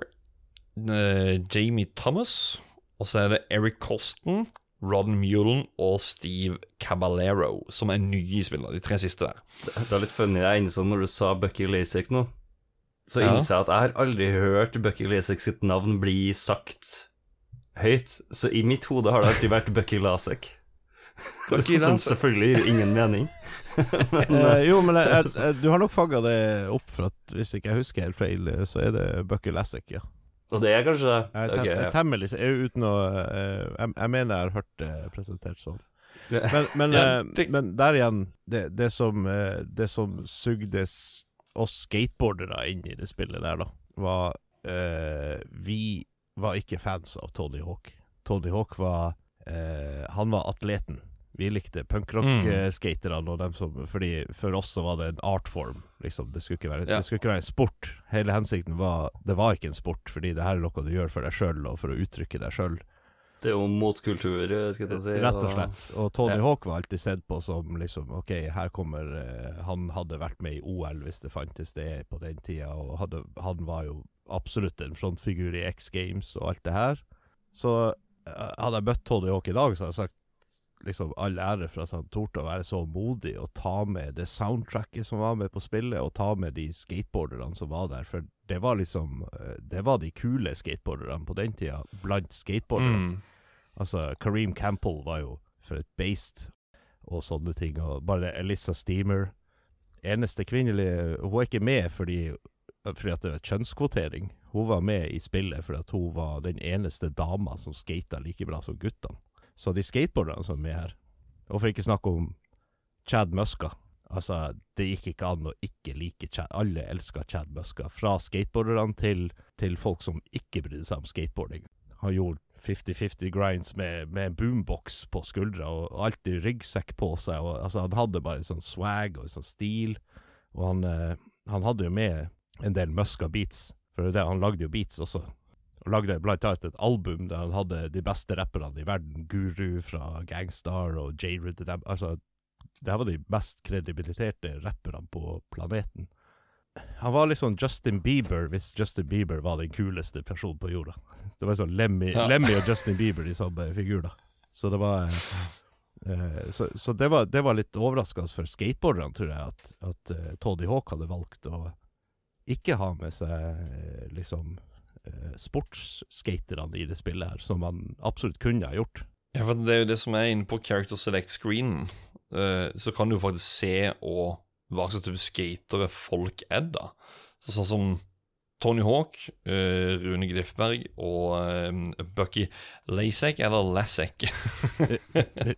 uh, Jamie Thomas, og så er det Eric Coston, Rodden Mullen og Steve Caballero, som er nye i spillet, de tre siste der. Det er litt funny, jeg innså når du sa Bucky Lasek nå, så innså jeg at jeg har aldri hørt Bucky Lasek sitt navn bli sagt høyt, så i mitt hode har det alltid vært Bucky Lasek. (laughs) Som selvfølgelig gir ingen mening. (laughs) Eh, jo, men jeg, jeg, du har nok fagga det opp, for at hvis ikke jeg husker helt feil, eh, så er det Bucky Lasek, ja. Og det er kanskje Jeg, tem, Ok, ja. temmelig uten å eh, jeg, jeg mener jeg har hørt det presentert sånn. Men, men, (laughs) Ja, eh, det- men der igjen, det, det som eh, Det som sugde oss skateboardere inn i det spillet der, da, var uh, Vi var ikke fans av Tony Hawk. Tony Hawk var uh, Han var atleten. Vi likte Mm. punkrock-skaterne og dem som Fordi for oss så var det en artform, liksom. Det skulle ikke være, Ja. det skulle ikke være en sport. Hele hensikten var Det var ikke en sport, fordi det her er noe du gjør for deg sjøl, og for å uttrykke deg sjøl. Det er jo motkultur, skal jeg si. Rett og slett. Og Tony Ja. Hawk var alltid sett på som liksom OK, her kommer uh, Han hadde vært med i OL hvis det fantes det på den tida, og hadde, han var jo absolutt en frontfigur i X Games og alt det her. Så uh, hadde jeg møtt Tony Hawk i dag, så hadde jeg sagt liksom all ære for at han torde å være så modig og ta med det soundtracket som var med på spillet, og ta med de skateboarderne som var der, for det var liksom eh, Det var de kule skateboarderne på den tida, blant skateboarderne. Mm. Altså, Kareem Campbell var jo for et beist og sånne ting. Og bare Elissa Steamer Eneste kvinnelige Hun er ikke med fordi, fordi at det er kjønnskvotering. Hun var med i spillet fordi at hun var den eneste dama som skata like bra som guttene. Så de skateboarderne som er med her Og for ikke snakke om Chad Muska. Altså, det gikk ikke an å ikke like Chad. Alle elska Chad Muska. Fra skateboarderne til, til folk som ikke brydde seg om skateboarding. Han gjorde 50-50 grinds med, med boombox på skuldra og alltid ryggsekk på seg. Og, altså, han hadde bare en sånn swag og en sånn stil. Og han, eh, han hadde jo med en del Muska beats. For det, er det, han lagde jo beats også. Og lagde blant annet et album der han hadde de beste rapperne i verden. Guru fra Gangstar og J-Rid. Altså, det her var de mest kredibiliterte rapperne på planeten. Han var litt sånn Justin Bieber hvis Justin Bieber var den kuleste personen på jorda. (laughs) Det var sånn Lemmy, Ja. Lemmy og Justin Bieber i samme figur, da. Så det var eh, Så, så det, var, det var litt overraskende for skateboarderne, tror jeg, at, at uh, Toddy Hawk hadde valgt å ikke ha med seg eh, liksom sportsskaterne i det spillet her, som man absolutt kunne ha gjort. Ja, for det er jo det som er inne på Character Select Screen. Uh, så kan du jo faktisk se og hva slags type skatere folk er, da. Så, sånn som Tony Hawk, uh, Rune Glifberg og uh, Bucky Lasek, eller Lasek.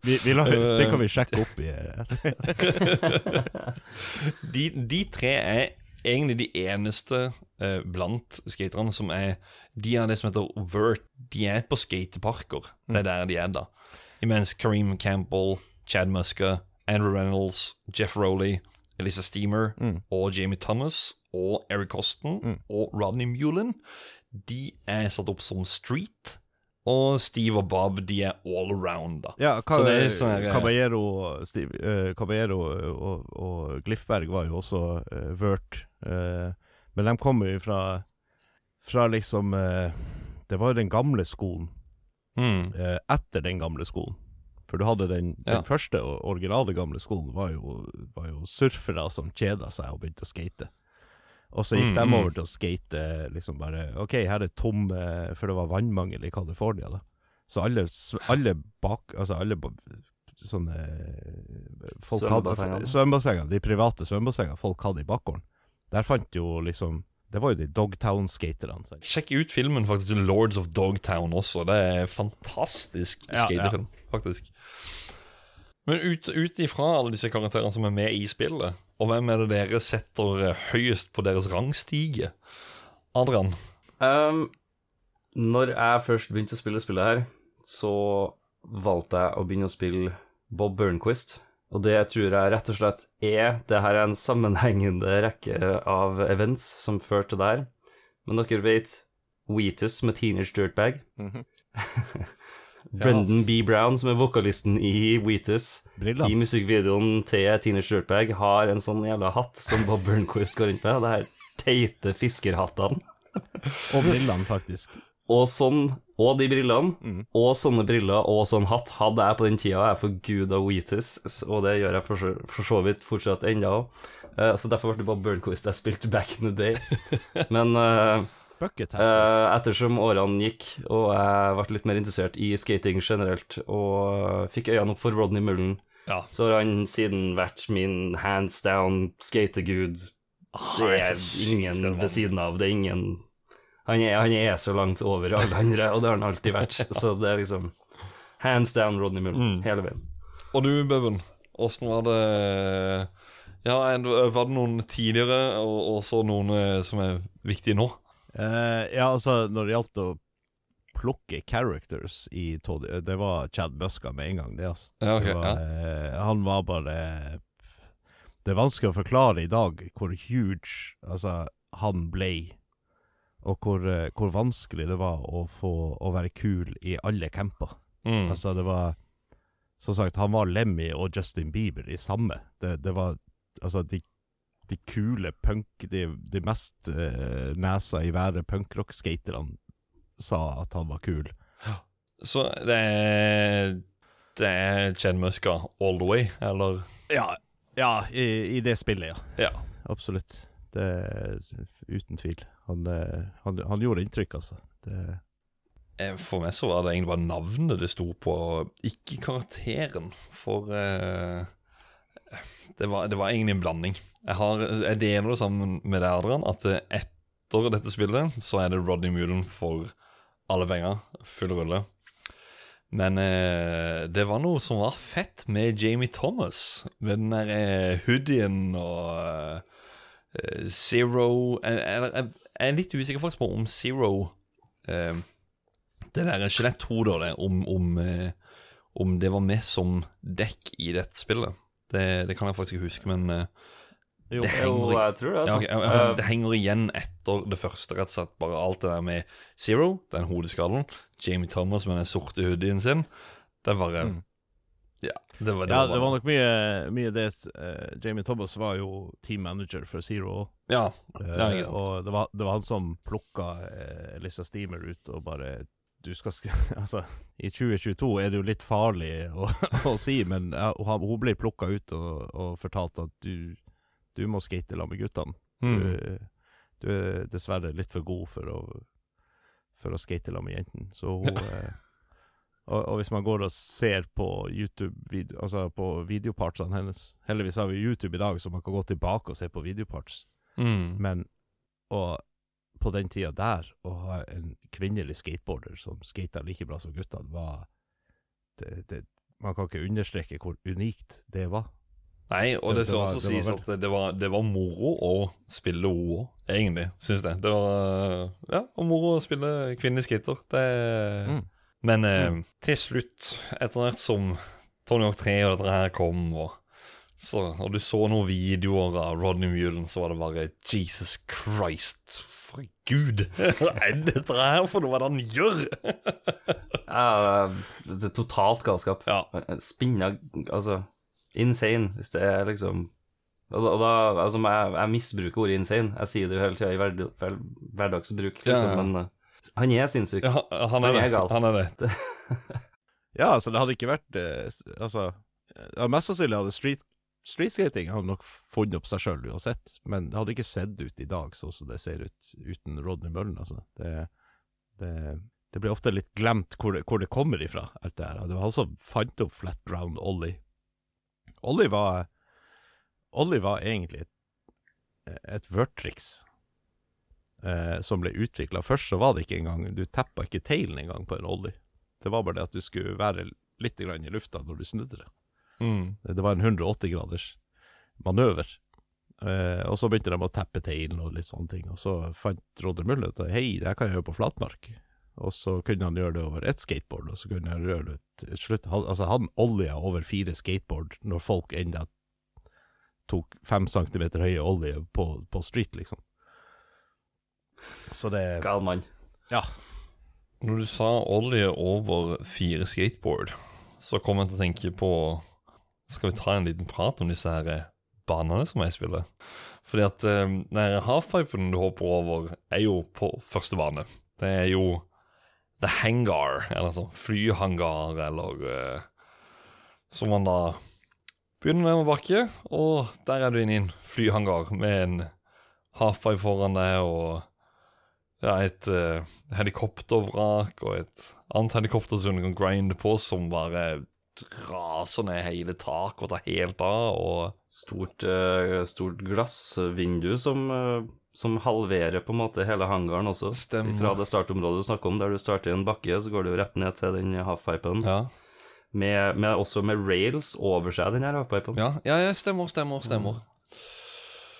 Vi, vi, la, (laughs) det kan vi sjekke opp i eh, (laughs) de, de tre er egentlig de eneste eh, blant skaterne som er De har det som heter overt. De er på skateparker. Det er der de er, da. Imens Kareem Campbell, Chad Musker, Andrew Reynolds, Jeff Rowley, Elisa Steamer og Jamie Thomas og Eric Austin og Rodney Mullen De er satt opp som street. Og Steve og Bob, de er all around, da. Ja, Så det er sånn her, eh, Caballero, Steve, uh, Caballero og, og Glifberg var jo også uh, vert. eh, men de kommer jo fra Fra liksom eh, Det var jo den gamle skolen. Mm. eh, etter den gamle skolen. For du hadde den, den Ja. første og originale gamle skolen, var jo, var jo surfere som kjeda seg og begynte å skate. Og så gikk Mm, de mm. over til å skate liksom bare OK, her er tomme For det var vannmangel i California, da. Så alle, alle bak Altså alle sånne Svømmebassengene. Svømmebassengene. De private svømmebassengene folk hadde i bakgården. Der fant jo liksom Det var jo de Dogtown-skaterne. Sjekk ut filmen faktisk Lords of Dogtown også. Det er fantastisk Ja, skatefilm, faktisk. Men ut, ut ifra alle disse karakterene som er med i spillet, og hvem er det dere setter eh, høyest på deres rangstige? Adrian? Um, når jeg først begynte å spille spillet her, så valgte jeg å begynne å spille Bob Burnquist. Og det tror jeg rett og slett er Det her er en sammenhengende rekke av events som førte til der. Men dere vet Wheatus med Teenage Dirtbag. (laughs) Brendan B. Brown, som er vokalisten i Wheatus, i musikkvideoen til Teenage Dirtbag, har en sånn jævla hatt som Bob Burnquist går rundt med. Det her teite fiskerhattene. Og brillene, faktisk. Og sånn, og de brillene, og sånne briller og sånn hatt hadde jeg på den tida. Jeg er for gud av Wheatus, og det gjør jeg for så, for så vidt fortsatt ennå. Uh, så derfor ble det bare Burnquist jeg spilte (laughs) back in the day. Men uh, Bucket eh, ettersom årene gikk, og jeg ble litt mer interessert i skating generelt, og fikk øynene opp for Rodney Mullen, Ja. så har han siden vært min hands down skategud. Det er ingen ved siden av. Det er ingen han er, han er så langt over alle andre, og det har han alltid vært. Så det er liksom hands down Rodney Mullen hele veien. Og du, Bubben, åssen var det Ja, var det noen tidligere, og, og så noen eh, som er viktige nå? Uh, ja, altså, når det gjaldt å plukke characters i Todd eh, Det var Chad Buska med en gang, det, altså. Ja, okay, det var, eh, han var bare Det er vanskelig å forklare i dag hvor huge altså, han ble, og hvor, eh, hvor vanskelig det var å få å være kul i alle camper. Mm. Altså, det var Som sagt, han var Lemmy og Justin Bieber i samme. Det, det var Altså, de, de kule punk De, de mest eh, nesa i været punkrock-skaterne sa at han var kul. Så det er Det er Chen Muska all the way, eller? Ja, ja i, i det spillet, ja. Ja. Absolutt. Det er Uten tvil. Han, eh, han, han gjorde inntrykk, altså. Det, Eh, For meg så var det egentlig bare navnet det sto på, ikke karakteren. For uh, det, var, det var egentlig en blanding. Jeg, har, jeg deler det sammen med deg, Adrian, at etter dette spillet så er det Rodney Mullen for alle penger. Full rulle. Men eh, det var noe som var fett med Jamie Thomas. Med den der eh, hoodien og eh, Zero jeg, er litt usikker faktisk på om Zero eh, Det der og det, om, om, eh, om det var med som dekk i dette spillet. Det, det kan jeg faktisk ikke huske, men eh, Jo, det Jo, henger, jeg tror det, altså. ja, det henger igjen etter det første, rett og slett. Bare alt det der med Zero, den hodeskallen, Jamie Thomas med den sorte hoodien sin. Det er bare Mm. Ja, det var, det Ja, det var nok mye, mye det uh, Jamie Thomas var jo team manager for Zero. Ja, eh, sant. og det var, det var han som plukka uh, Lissa Steamer ut og bare du skal sk (laughs) Altså, i 2022 er det jo litt farlig å, (laughs) å si, men ja, hun, hun ble plukka ut og, og fortalt at du, du må skate sammen med guttene. mm. Du, du er dessverre litt for god for å, for å skate sammen med jentene. Så hun (laughs) eh, og, og hvis man går og ser på YouTube video, Altså på videopartsene hennes Heldigvis har vi YouTube i dag, så man kan gå tilbake og se på videoparts. Mm. Men og på den tida der, å ha en kvinnelig skateboarder som skata like bra som guttene, var det, det, Man kan ikke understreke hvor unikt det var. Nei, og det, Det- det skal også det sies at det var, det var moro å spille henne òg, egentlig, syns jeg. Det var ja, og moro å spille kvinnelig skater. Det Mm. Men eh, til slutt, etter hvert som Tony Hawk 3 og dette her kom, og, så, og du så noen videoer av Rodney Mullen, så var det bare Jesus Christ, for gud! (laughs) Hva er dette her for noe? Hva er det han gjør? (laughs) ja, det er totalt galskap. Ja. Spinna Altså, insane, hvis det er liksom og da, altså, jeg, jeg misbruker ordet insane. Jeg sier det jo hele tida i hverd, hver, hverdagsbruk, liksom, Ja, ja. men eh, han er sinnssyk. Ja, han er Han er det. gal. Han er det. (laughs) Ja, altså, det hadde ikke vært eh, Altså, ja, mest sannsynlig hadde street, streetskating hadde nok funnet opp seg sjøl uansett, men det hadde ikke sett ut i dag sånn som det ser ut uten Rodney Mullen, altså. Det, det, det blir ofte litt glemt hvor det, hvor det kommer ifra, alt det her. Det var han som fant opp flat ground Ollie. Ollie var Ollie var egentlig et, et vørtriks eh, som ble utvikla. Først så var det ikke engang Du tappa ikke tailen engang på en Ollie. Det var bare det at du skulle være litt grann i lufta når du snudde det. Mm. Det var en 180-graders manøver. Eh, og så begynte de å tappe tailen og litt sånne ting. Og så fant Roder Mulle ut at hei, det her kan jeg gjøre på flatmark. Og så kunne han gjøre det over ett skateboard, og så kunne han gjøre det til slutt han- Altså, han olja over fire skateboard når folk enda tok fem centimeter høye olje på, på street, liksom. Så det Gal mann. Ja. Når du sa olje over fire skateboard, så kom jeg til å tenke på Skal vi ta en liten prat om disse her banene som jeg spiller? Fordi at um, den halfpipen du hopper over, er jo på første bane. Det er jo The Hangar, eller sånn flyhangar, eller uh, Som man da begynner med en bakke, og der er du inne i en flyhangar med en halfpipe foran deg og ja, et uh, helikoptervrak og et annet helikopter som du kan grinde på, som bare raser ned hele taket og tar helt av. Og Stort, uh, stort glassvindu som, uh, som halverer på en måte hele hangaren også. Stemmer. Fra det startområdet du snakker om, der du starter i en bakke, så går du rett ned til den halfpipen. ja, Med, med, også med rails over seg, den her halfpipen. ja, ja, ja stemmer, stemmer, stemmer.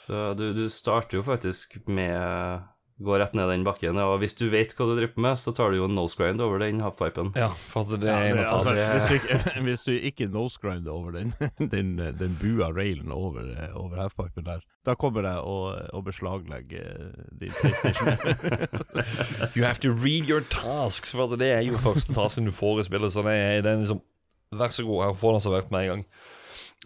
Så du, du starter jo faktisk med Gå rett ned den bakken, og hvis du vet hva du driver med, så tar du jo en nosegrind over den halfpipen. Ja, for at det Ja, er det, en altså, hvis, du ikke, (laughs) hvis du ikke nosegrinder over den, (laughs) den, den bua railen over, over halfpipen der, da kommer jeg å, og beslaglegge eh, din PlayStation. (laughs) You have to read your tasks, for det er jo faktisk tasken du får i spillet. Så det er, det er liksom Vær så god, jeg får den servert med en gang.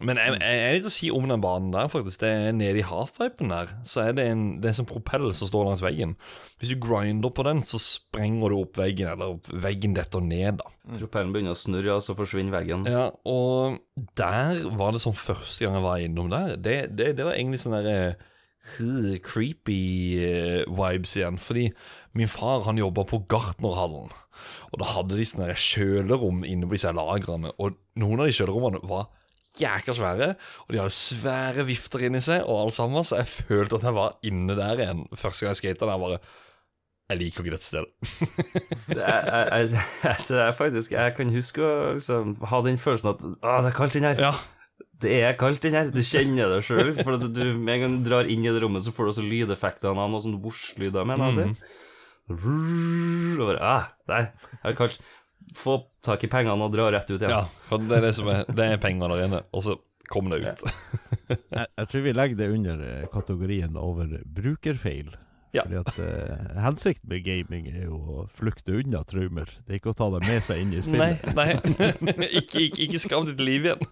Men jeg, jeg, jeg er litt å si om den banen der, faktisk. Det er Nede i halfpipen der, så er det en, det er en propell som står langs veggen. Hvis du grinder på den, så sprenger du opp veggen, eller veggen detter ned, da. Propellen begynner å snurre, og så forsvinner veggen. Ja, og der var det sånn første gang jeg var innom der. Det, det, det var egentlig sånn derre uh, creepy uh, vibes igjen. Fordi min far han jobba på Gartnerhallen, og da hadde de sånne kjølerom inne på disse lagrene. Og noen av de kjølerommene var jækla svære, og de hadde svære vifter inni seg, og alt sammen, så jeg følte at jeg var inne der igjen første gang jeg skata. Der bare Jeg liker ikke dette stedet. Det jeg, jeg, jeg, jeg, faktisk, jeg kan huske å liksom, ha den følelsen at Å, det er kaldt inni her. Ja, Det er kaldt inni her. Du kjenner det sjøl. Liksom, for du, med en gang du drar inn i det rommet, så får du også lydeffektene av noen sånne vosj-lyder. mener jeg. Og bare, ah, nei, det er kaldt. Få tak i pengene og dra rett ut igjen. Ja, for det er det som er Det er penger der inne, og så kommer det ut. jeg, jeg tror vi legger det under eh, kategorien over brukerfeil. Ja. Fordi at eh, Hensikten med gaming er jo å flukte unna traumer. Det er ikke å ta dem med seg inn i Nei, spillet. nei. (laughs) ikke, ikke, ikke skam ditt liv igjen.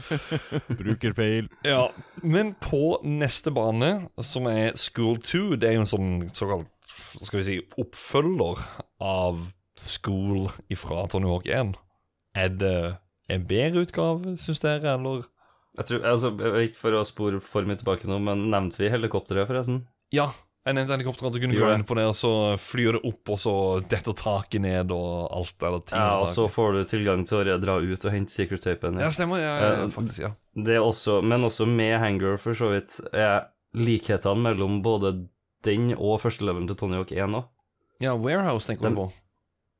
(laughs) Brukerfeil. Ja, Men på neste bane, som er School 2, det er jo en sånn såkalt skal vi si, oppfølger av School ifra Tony Hawk 1. Er det en bedre utgave, syns dere, eller? Jeg tror, altså, Ikke for å spore for mye tilbake nå, men nevnte vi helikopteret, forresten? Ja. Jeg nevnte helikopteret, at du kunne gå inn på det, og så flyr det opp, og så detter taket ned, og alt. Eller ting Ja, og så får du tilgang til å dra ut og hente secret tapen. Ja, stemmer. Ja, ja, Eh, faktisk, ja. Det er også, men også med Hanger, for så vidt, er likhetene mellom både den og første levelen til Tony Hawk 1 òg. Ja, Warehouse tenker du på.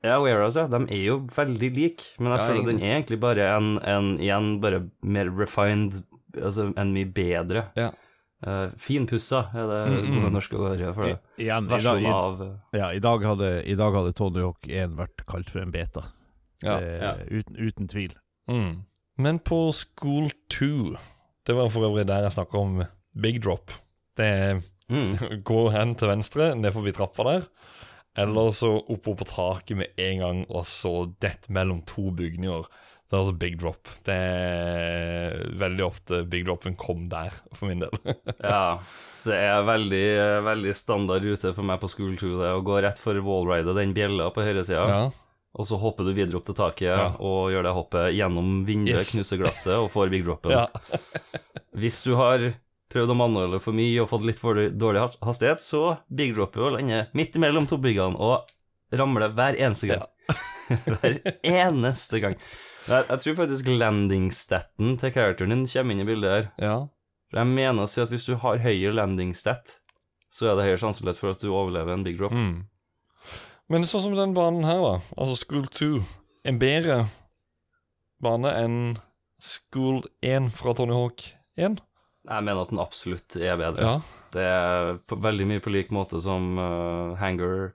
Ja, Warehouse, ja. De er jo veldig like, men jeg Ja, føler ingen- den er egentlig bare en, en igjen bare mer refined, altså en mye bedre. Ja. Uh, finpussa er det Mm, mm. gode norske ordet for det. I, igjen, i, dag, i, av eh, ja, i, dag hadde, I dag hadde Tony Hawk 1 vært kalt for en beta. Ja. Eh, ja. Uten, uten tvil. Mm. Men på School 2 Det var for øvrig der jeg snakka om big drop. Det er mm. (laughs) gå hen til venstre, ned forbi trappa der. Eller så oppover på taket med en gang, og så dett mellom to bygninger. Det er altså big drop. Det er veldig ofte big dropen kom der, for min del. (laughs) Ja. Det er veldig, veldig standard rute for meg på School 2, det å gå rett for wallride den bjella på høyresida, ja. og så hopper du videre opp til taket Ja. og gjør det hoppet gjennom vinduet, Yes. knuser glasset og får big dropen. (laughs) ja. Hvis du har prøvd å manuelle for mye og fått litt for dårlig hastighet, så big dropper og lander midt imellom to byggene og ramler hver eneste gang. (laughs) hver eneste gang. Jeg, jeg tror faktisk landing-staten til characteren din kommer inn i bildet her. ja. Jeg mener å si at hvis du har høyere landing-stat, så er det høyere sannsynlighet for at du overlever en big drop. Mm. Men sånn som den banen her, da. Altså School 2. En bedre bane enn School 1 fra Tony Hawk 1. Jeg mener at den absolutt er bedre. Ja. Det er på, veldig mye på lik måte som uh, Hanger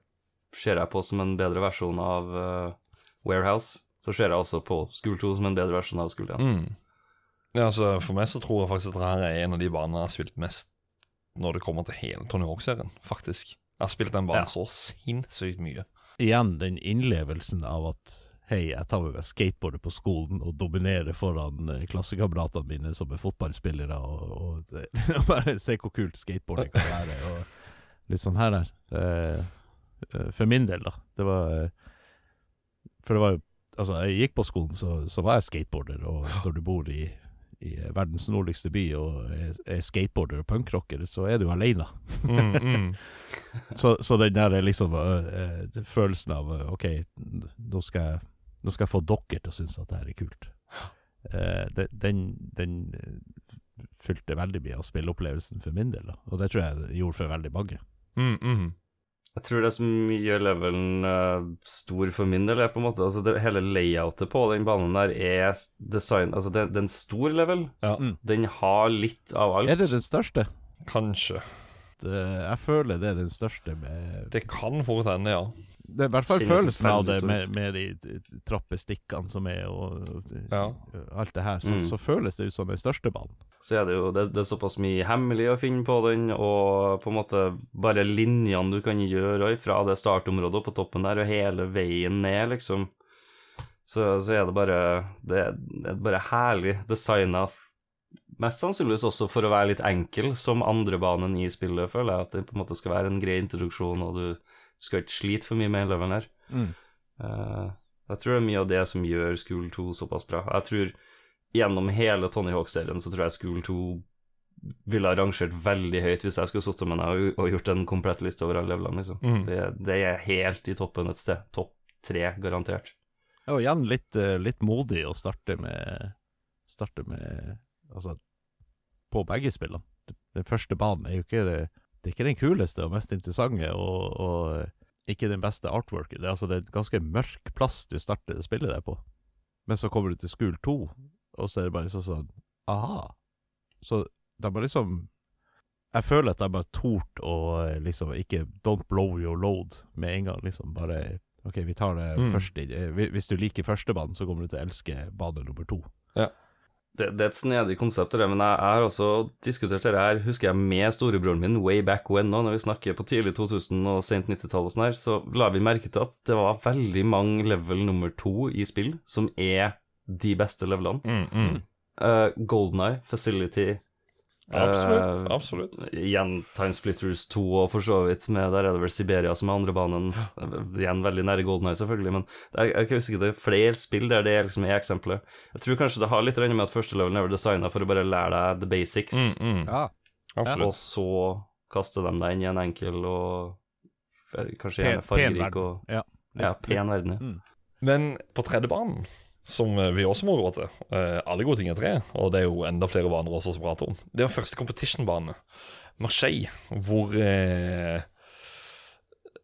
ser jeg på som en bedre versjon av uh, Warehouse. Så ser jeg også på School 2 som en bedre versjon av School 1. Mm. Ja, altså For meg så tror jeg faktisk at dette er en av de banene jeg har spilt mest når det kommer til hele Tony Hawk-serien, faktisk. Jeg har spilt den banen Ja. så sinnssykt mye. Igjen den innlevelsen av at Hei, jeg tar med meg skateboardet på skolen og dominerer foran eh, klassekameratene mine som er fotballspillere, og, og, og (laughs) bare se hvor kult skateboarding kan være. Og litt sånn her der. Eh, eh, for min del, da. Det var For det var jo Altså, jeg gikk på skolen, så, så var jeg skateboarder, og når du bor i, i verdens nordligste by og er, er skateboarder og punkrocker, så er du aleine. Mm, mm. (laughs) Så, så den der er liksom uh, følelsen av OK, nå skal, jeg, nå skal jeg få dere til å synes at det her er kult. Eh, det- den den øh, fylte veldig mye av spilleopplevelsen for min del, da. og det tror jeg gjorde for veldig mange. Mm, mm. Jeg tror det som gjør levelen uh, stor for min del, er på en måte Altså, det, hele layoutet på den banen der er design Altså, det, det er en stor level. Ja, Mm. Den har litt av alt. Er det den største? kanskje. Det, jeg føler det er den største med Det kan fort hende, ja. Det er i hvert fall følelsen av det med, med de trappestikkene som er, og, og Ja. alt det her. Så, Mm. så føles det ut som den største banen. så er det jo det, det er såpass mye hemmelig å finne på den, og på en måte bare linjene du kan gjøre fra det startområdet på toppen der og hele veien ned, liksom. Så, så er det bare Det det er bare herlig designa. Mest sannsynligvis også for å være litt enkel, som andrebanen i spillet, føler jeg. At det på en måte skal være en grei introduksjon, og du skal ikke slite for mye med elevene her. Mm. Eh, jeg tror det er mye av det som gjør School 2 såpass bra. Jeg tror gjennom hele Tony Hawk-serien så tror jeg School 2 ville ha rangert veldig høyt hvis jeg skulle sittet med deg og, gjort en komplett liste over alle levelene, liksom. Mm. Det, det er helt i toppen et sted. Topp tre, garantert. Og igjen litt, eh, litt modig å starte med Starte med Altså, på begge spillene. Den første banen er jo ikke det Det er ikke den kuleste og mest interessante, og, og ikke den beste artworken. Det er altså det er en ganske mørk plass du starter spillet der på. Men så kommer du til School 2, og så er det bare liksom sånn Aha. Så de har liksom Jeg føler at de har tort å liksom ikke Don't blow your load med en gang, liksom. Bare OK, vi tar det Mm. først i hvi- Hvis du liker første banen, så kommer du til å elske bane nummer to. Det, det er et snedig konsept, det, men jeg, jeg har også diskutert dette her, husker jeg, med storebroren min way back when nå, når vi snakker på tidlig 2000 og sent 90-tall og sånn her, så la vi merke til at det var veldig mange level nummer to i spill som er de beste levelene. Mm, mm. Uh, Golden Eye, Facility Absolutt. absolutt. absolutt. Igjen Time Splitters 2 og for så vidt med Der er det vel Siberia som er andre banen. Igjen veldig nære Golden Eye, selvfølgelig, men det er, jeg kan huske det er flere spill der det er liksom er eksempelet. Jeg tror kanskje det har litt å med at første level er designa for å bare lære deg the basics, Mm, mm. Ja. Absolutt. og så kaster de deg inn i en enkel og eh, kanskje gjerne fargerik og Ja. ja, pen verden. Ja. Mm. Men på tredje banen, som eh, vi også må gå til eh, Alle gode ting er tre, og det er jo enda flere baner også å prate om. Det er første competition-bane, Marseille, hvor eh,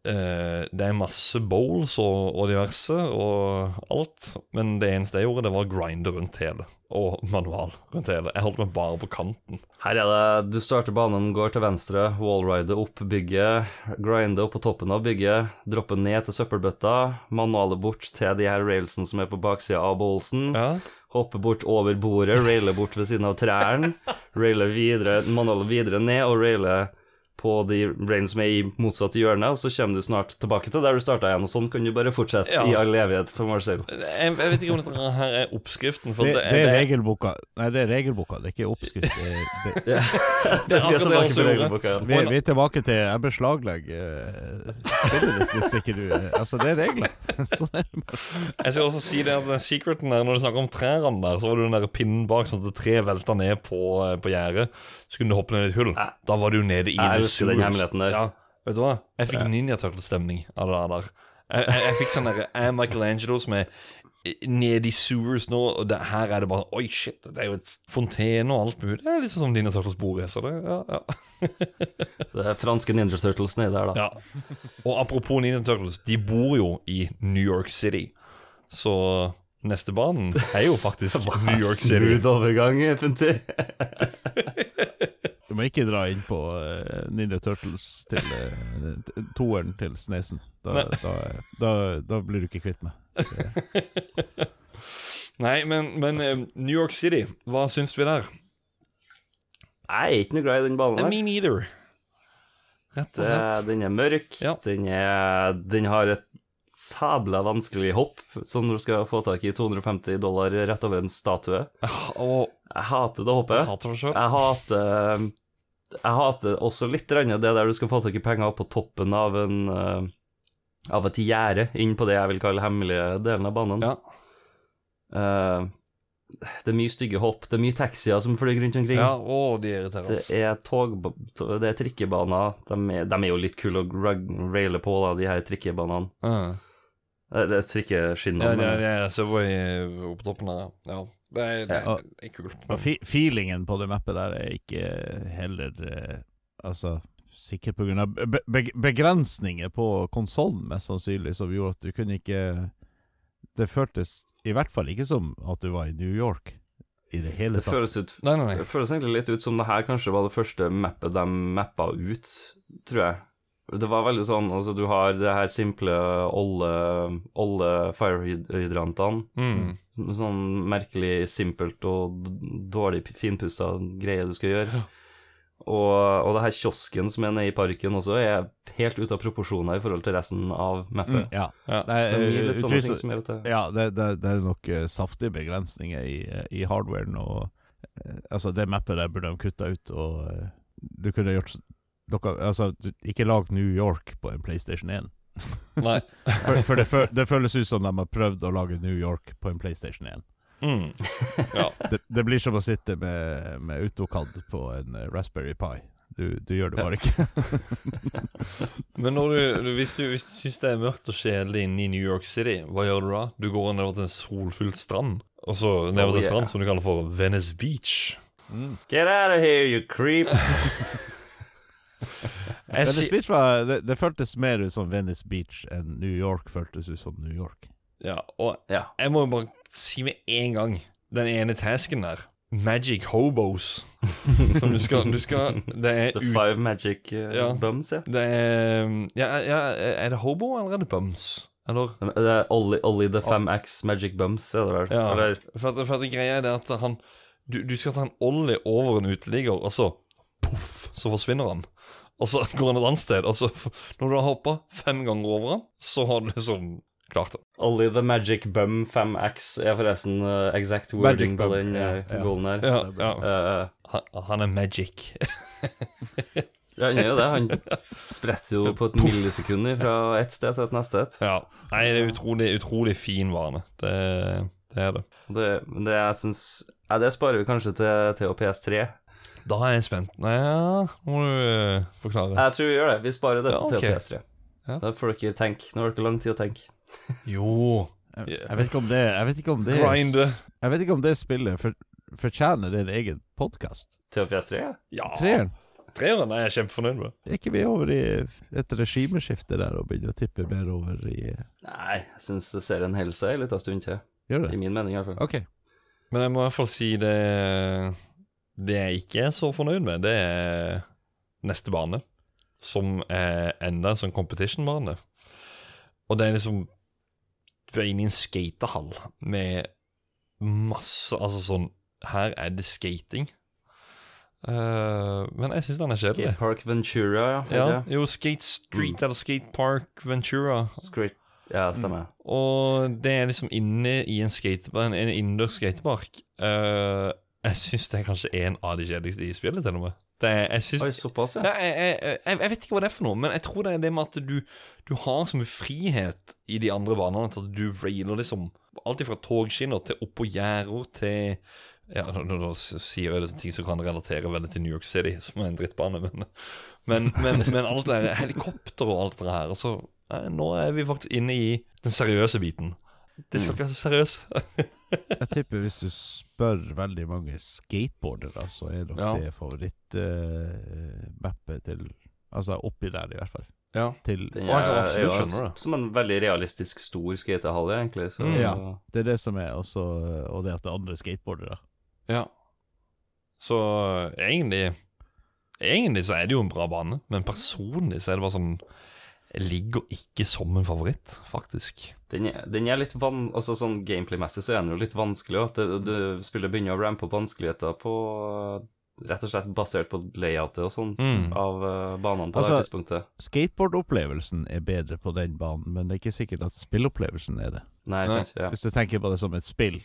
eh, det er masse bowls og, og diverse og alt. Men det eneste jeg gjorde, det var å grinde rundt hele. Og manual rundt hele. Jeg holdt meg bare på kanten. Her er det Du starter banen, går til venstre, wallrider opp bygget, grinder opp på toppen av bygget, dropper ned til søppelbøtta, manualet bort til de her railsene som er på baksida av bowlsen, Ja. hoppe bort over bordet, raile bort ved siden av trærne, raile videre, manualet videre ned og railer på de railene som er i motsatt hjørne, og så kommer du snart tilbake til der du starta igjen, og sånn kan du bare fortsette Ja. i all evighet for Marcel. Jeg, jeg vet ikke om dette her er oppskriften. For Det, det, det er regelboka. Nei, det er regelboka, det er ikke oppskrift. Det, det, (laughs) det er akkurat det jeg også gjorde. vi, vi er tilbake til Jeg beslaglegger eh, spillet ditt hvis ikke du Altså, det er regler. (laughs) Er det. Jeg skal også si det at secreten der, når du snakker om trærne der, så var det den der pinnen bak, sånn at det tre velta ned på, eh, på gjerdet. Så kunne du hoppe ned i et hull. Da var du nede i jeg the den hemmeligheten der. Ja, vet du hva? Jeg fikk Ninja Turtle-stemning av det der. Jeg, jeg, jeg fikk sånn der Jeg er Michelangelo som er nede i sewers nå, og det, her er det bare Oi, shit, det er jo et fontene og alt mulig. Det er sånn som Ninja Turtles-bordet. Så det, ja, ja. (laughs) Så det er franske Ninja Turtles nedi der, da. Ja. Og apropos Ninja Turtles, de bor jo i New York City. Så neste banen er jo (laughs) faktisk New York City. Smooth overgang, FNT. (laughs) Du må ikke dra inn på uh, Ninja Turtles til uh, toeren til Snesen. Da, da, da, da blir du ikke kvitt meg. (laughs) Nei, men, men uh, New York City, hva syns vi der? Jeg er ikke noe glad i den banen der. Me neither. Rett og slett. den er mørk, Ja. den, er, den har et sabla vanskelig hopp, som du skal få tak i 250 dollar rett over en statue. Jeg hater det jeg hoppet. hater det sjøl. Jeg hater Jeg hater også litt det der du skal få tak i penger på toppen av en uh, Av et gjerde inn på det jeg vil kalle hemmelige delen av banen. Ja. Uh, det er mye stygge hopp, det er mye taxier som flyr rundt omkring. ja, å, de irriterer Det oss. er tog... Det er trikkebaner. De er, de er jo litt kule å raile på, da, de her trikkebanene. Uh. Det er trikkeskinnene. ja, ja, ja, ja, Subway på toppen der, ja. Det er, det er, det er kult. Og feelingen på det mappet der er ikke heller eh, Altså Sikkert pga. Be be begrensninger på konsollen, mest sannsynlig, som gjorde at du kunne ikke Det føltes i hvert fall ikke som at du var i New York i det hele Det tatt. føles, ut, Nei, nei, nei. det føles egentlig litt ut som det her kanskje var det første mappet de mappa ut, tror jeg. Det var veldig sånn, altså du har det her simple olle, olle firehydrantene. Mm. Sånn merkelig simpelt og dårlig finpussa greie du skal gjøre. Og, og det her kiosken som er nede i parken også, er helt ute av proporsjoner i forhold til resten av mappet. Ja. Ja. Det er eh, litt sånne ting som gjør det Ja, det, det, det er nok uh, saftige begrensninger i, eh, i hardwaren, og uh, altså, det mappet der burde de kutta ut, og uh, du kunne gjort dere, Altså, ikke lag New York på en PlayStation 1. Nei. (laughs) For, for det, føl- det føles ut som de har prøvd å lage New York på en PlayStation 1. Mm. Ja. (laughs) Det, det blir som å sitte med, med AutoCAD på en eh, Raspberry Pi. Du, du gjør det bare ikke. (laughs) Men når du, du, hvis du, hvis du syns det er mørkt og kjedelig inne i New York City, hva gjør du da? Du går nedover til en solfylt strand, og så nedover Oh, til en yeah. strand som du kaller for Venice Beach. Get out of here, you creep! Venice Beach var, det, det føltes mer ut som Venice Beach enn New York føltes ut som New York. ja, og Ja. jeg må jo bare si med en gang Den ene tasken der Magic hobos. (laughs) Som du skal, du skal Det er The Five Magic uh, Ja. Bums, ja. Det er ja, ja, Er det hobo eller er det bums? Eller Det er Ollie, Ollie the 5X Magic Bums, er det vel? Ja. Eller For at, for at greia er det at han du, du skal ta en ollie over en uteligger, og så poff, så forsvinner han. Og så går han et annet sted, og så når du har hoppa fem ganger over han, så har du liksom klart det. Only the Magic Bum 5X er forresten uh, exact wording på den uh, goalen her. Ja, ja. Uh, Han, han er magic. (laughs) ja, han er jo det. Han spretter jo på et millisekund fra et sted til et neste et. Ja. Nei, det er utrolig, utrolig fin vane. Det, det er det. Det, det jeg syns ja, Det sparer vi kanskje til, til PS3. Da er jeg spent. Nei, ja, må du eh, forklare. Jeg tror vi gjør det. Vi sparer dette Ja, okay. til PS3. Ja. Da får dere tenke. Nå har dere lang tid å tenke. Jo Jeg, jeg vet ikke om det Jeg vet ikke om det Jeg vet ikke om det spillet for, fortjener din en egen podkast. Til PS3? ja. Treeren. Treeren er jeg kjempefornøyd med. Er ikke vi over i et regimeskifte der og begynner å tippe mer over i Nei, jeg syns serien holder seg en liten stund til. Gjør det? I min mening, i hvert fall. OK. Men jeg må i hvert fall si det Det jeg ikke er så fornøyd med, det er neste bane. Som er enda en sånn competition-bane. Og det er liksom Du er inne i en skatehall med masse Altså sånn Her er det skating. Uh, men jeg syns den er kjedelig. Skatepark Ventura, ja. Ja, jo, Skate Street eller Skate Park Ventura. Skate, ja, stemmer. Og det er liksom inne i en, skatebar, en, en innendørs skatepark. Eh, jeg syns det er kanskje en av de kjedeligste i spillet, til og med. Det er, jeg, synes, Oi, såpass, ja, jeg, jeg, jeg, jeg vet ikke hva det er for noe, men jeg tror det er det med at du, du har så mye frihet i de andre banene at du railer liksom alt fra togskinner til oppå gjerder til ja, nå, nå, nå sier jeg det ting som kan relatere veldig til New York City, som er en drittbane, men, men, men, men alt det der helikopter og alt det her altså, Nå er vi faktisk inne i den seriøse biten. Det skal ikke være så seriøst. (laughs) Jeg tipper hvis du spør veldig mange skateboardere, så er nok Ja. det favorittmappet til Altså oppi der, i hvert fall. Ja. Til det er, absolutt er jo skjønne det. som en veldig realistisk stor skatehall, egentlig. Så, Mm. Ja. Det er det som er, også, og det at det er andre skateboardere. ja. Så egentlig Egentlig så er det jo en bra bane, men personlig så er det bare sånn ligger ikke som en favoritt, faktisk. Den, er- den er litt van... Altså sånn gameplay-messig så er den jo litt vanskelig, òg. du spiller begynner å rampe opp vanskeligheter på Rett og slett basert på layoutet og sånn Mm. av uh, banene på Altså- det tidspunktet. Skateboardopplevelsen er bedre på den banen, men det er ikke sikkert at spillopplevelsen er det. Nei, Nei. sant. Ja. Hvis du tenker på det som et spill.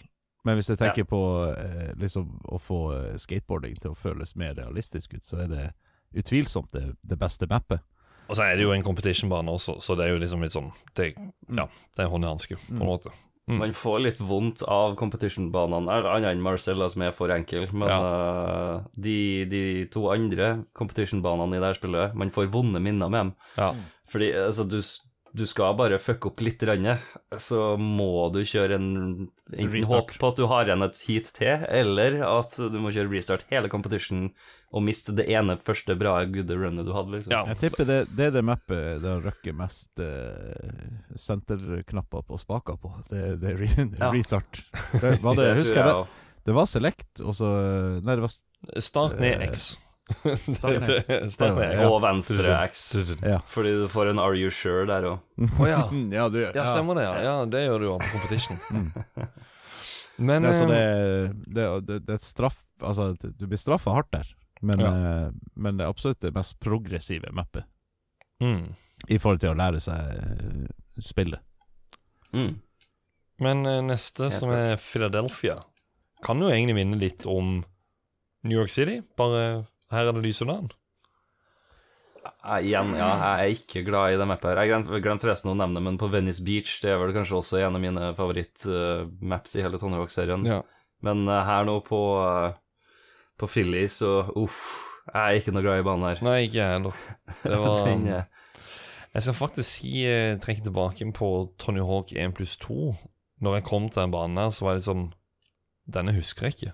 Men hvis du tenker Ja. på eh, liksom å få eh, skateboarding til å føles mer realistisk ut, så er det utvilsomt det, det beste mappet. Og så er det jo en competition-bane også, så det er jo liksom litt sånn Det, ja, det er hånd i hanske, på en Mm. måte. Mm. Man får litt vondt av competition-banene, eller annet enn Marcella, som er for enkel. Men eh, de, de to andre competition-banene i det her spillet, man får vonde minner med dem. Ja. Fordi altså, du, du skal bare fucke opp litt, så må du kjøre en Enten håp på at du har igjen et heat til, eller at du må kjøre restart hele competition og miste det ene første bra good runnet du hadde, liksom. Ja. Jeg tipper det, det er det mappet det har røkket mest uh, senterknapper på spaker på. Det, det er re, Ja. (laughs) restart. Det, var det, husker jeg det, det var select, og så Nei, det var Start ned Eh, X. Start ned X. (laughs) Og venstre X. Ja. Fordi du får en Are You Sure der òg. Å ja. (laughs) ja, du, Ja, stemmer det. Ja, ja det gjør du jo på competition. (laughs) Men Det, så eh, det, det, det, er et straff Altså, du blir straffa hardt der, men, Ja. eh, men det er absolutt det mest progressive mappet mm. i forhold til å lære seg eh, spillet. Mm. Men neste, som er Philadelphia, kan jo egentlig minne litt om New York City. Bare her er det lys under den. Jeg, igjen, ja, jeg er ikke glad i det mappet her. Jeg glemte forresten å nevne det, men på Venice Beach det er vel kanskje også en av mine favorittmaps i hele Tony Hawk-serien. Ja. Men eh, her nå på, eh, på Philly, så uff, jeg er ikke noe glad i banen her. Nei, ikke jeg heller. (laughs) Det var Den, eh, Jeg skal faktisk si, eh, trekke tilbake på Tony Hawk 1 pluss 2. Når jeg kom til den banen her, så var jeg litt sånn Denne husker jeg ikke.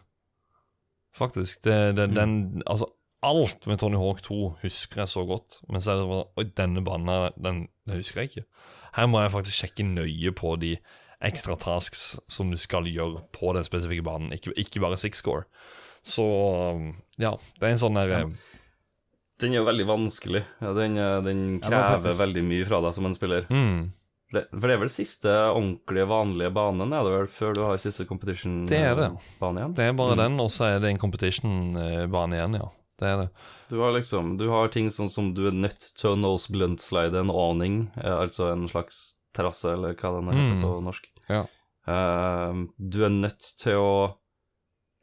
Faktisk. Det, det, Mm. den, altså, alt med Tony Hawk 2 husker jeg så godt. Men så er det bare Oi, denne banen den, den husker jeg ikke. Her må jeg faktisk sjekke nøye på de ekstra tasks som du skal gjøre på den spesifikke banen, ikke, ikke bare six score. Så ja, det er en sånn der ja. den er jo veldig vanskelig. Den, eh, den krever ja, veldig mye fra deg som en spiller. mm, det- For det er vel siste ordentlige, vanlige banen, er det vel, før du har siste competition-bane Det det. igjen? Det er bare Mm. den, og så er det en competition-bane igjen, ja. Det er det. Du har liksom Du har ting sånn som du er nødt til å nose blunt slide en awning, eh, altså en slags terrasse, eller hva den heter Mm. på norsk. Ja. Uh, du er nødt til å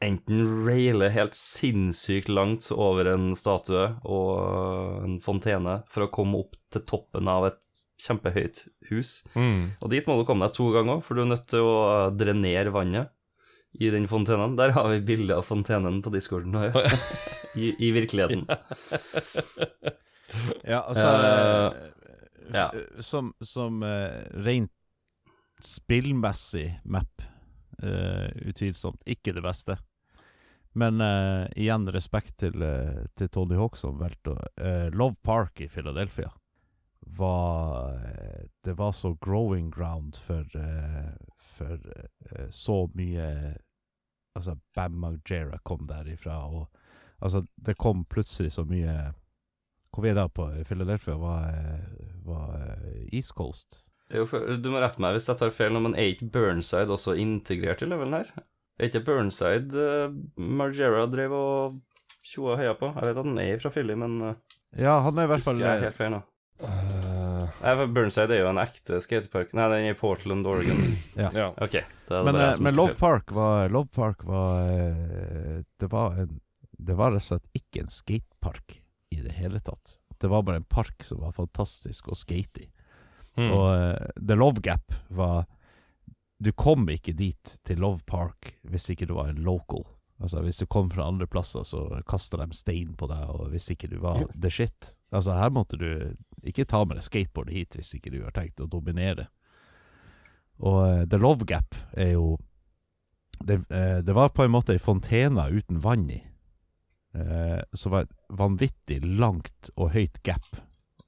enten raile helt sinnssykt langt over en statue og en fontene for å komme opp til toppen av et kjempehøyt hus. Mm. Og dit må du komme deg to ganger, for du er nødt til å eh, drenere vannet i den fontenen. Der har vi bilde av fontenen på discorden nå, ja. (laughs) I, I virkeligheten. Ja, altså eh, ja. Som, som uh, rent spillmessig map, uh, utvilsomt ikke det beste. Men igjen respekt til, til Tony Hawk som valgte å eh, Love Park i Philadelphia var Det var så growing ground for, eh, for uh, så mye Altså, Bam Margera kom derifra, og altså, det kom plutselig så mye Hvor vi er da på Philadelphia, var, var eh, East Coast. Jo, for, du må rette meg hvis jeg tar feil, men er ikke Burnside også integrert i levelen her? Er ikke Burnside uh, Margera drev og tjoa heia på? Jeg vet at han er fra Philly, men uh, Ja, han er i hvert husker fall jeg eh, helt feil nå. Eh, For Burnside er jo en ekte skatepark. Nei, den er i Portland, Oregon. (clears throat) ja. Ok. Da er Men, eh, men Love. Park var Love Park var eh, Det var en Det var rett og slett ikke en skatepark i det hele tatt. Det var bare en park som var fantastisk å skate i. Mm. Og uh, The Love Gap var Du kom ikke dit til Love Park hvis ikke du var en local. Altså Hvis du kom fra andre plasser, så kasta de stein på deg, og hvis ikke du var the shit. Altså Her måtte du ikke ta med deg skateboardet hit hvis ikke du har tenkt å dominere. Og uh, The Love Gap er jo det, uh, det var på en måte ei fontene uten vann i. uh, som var et vanvittig langt og høyt gap.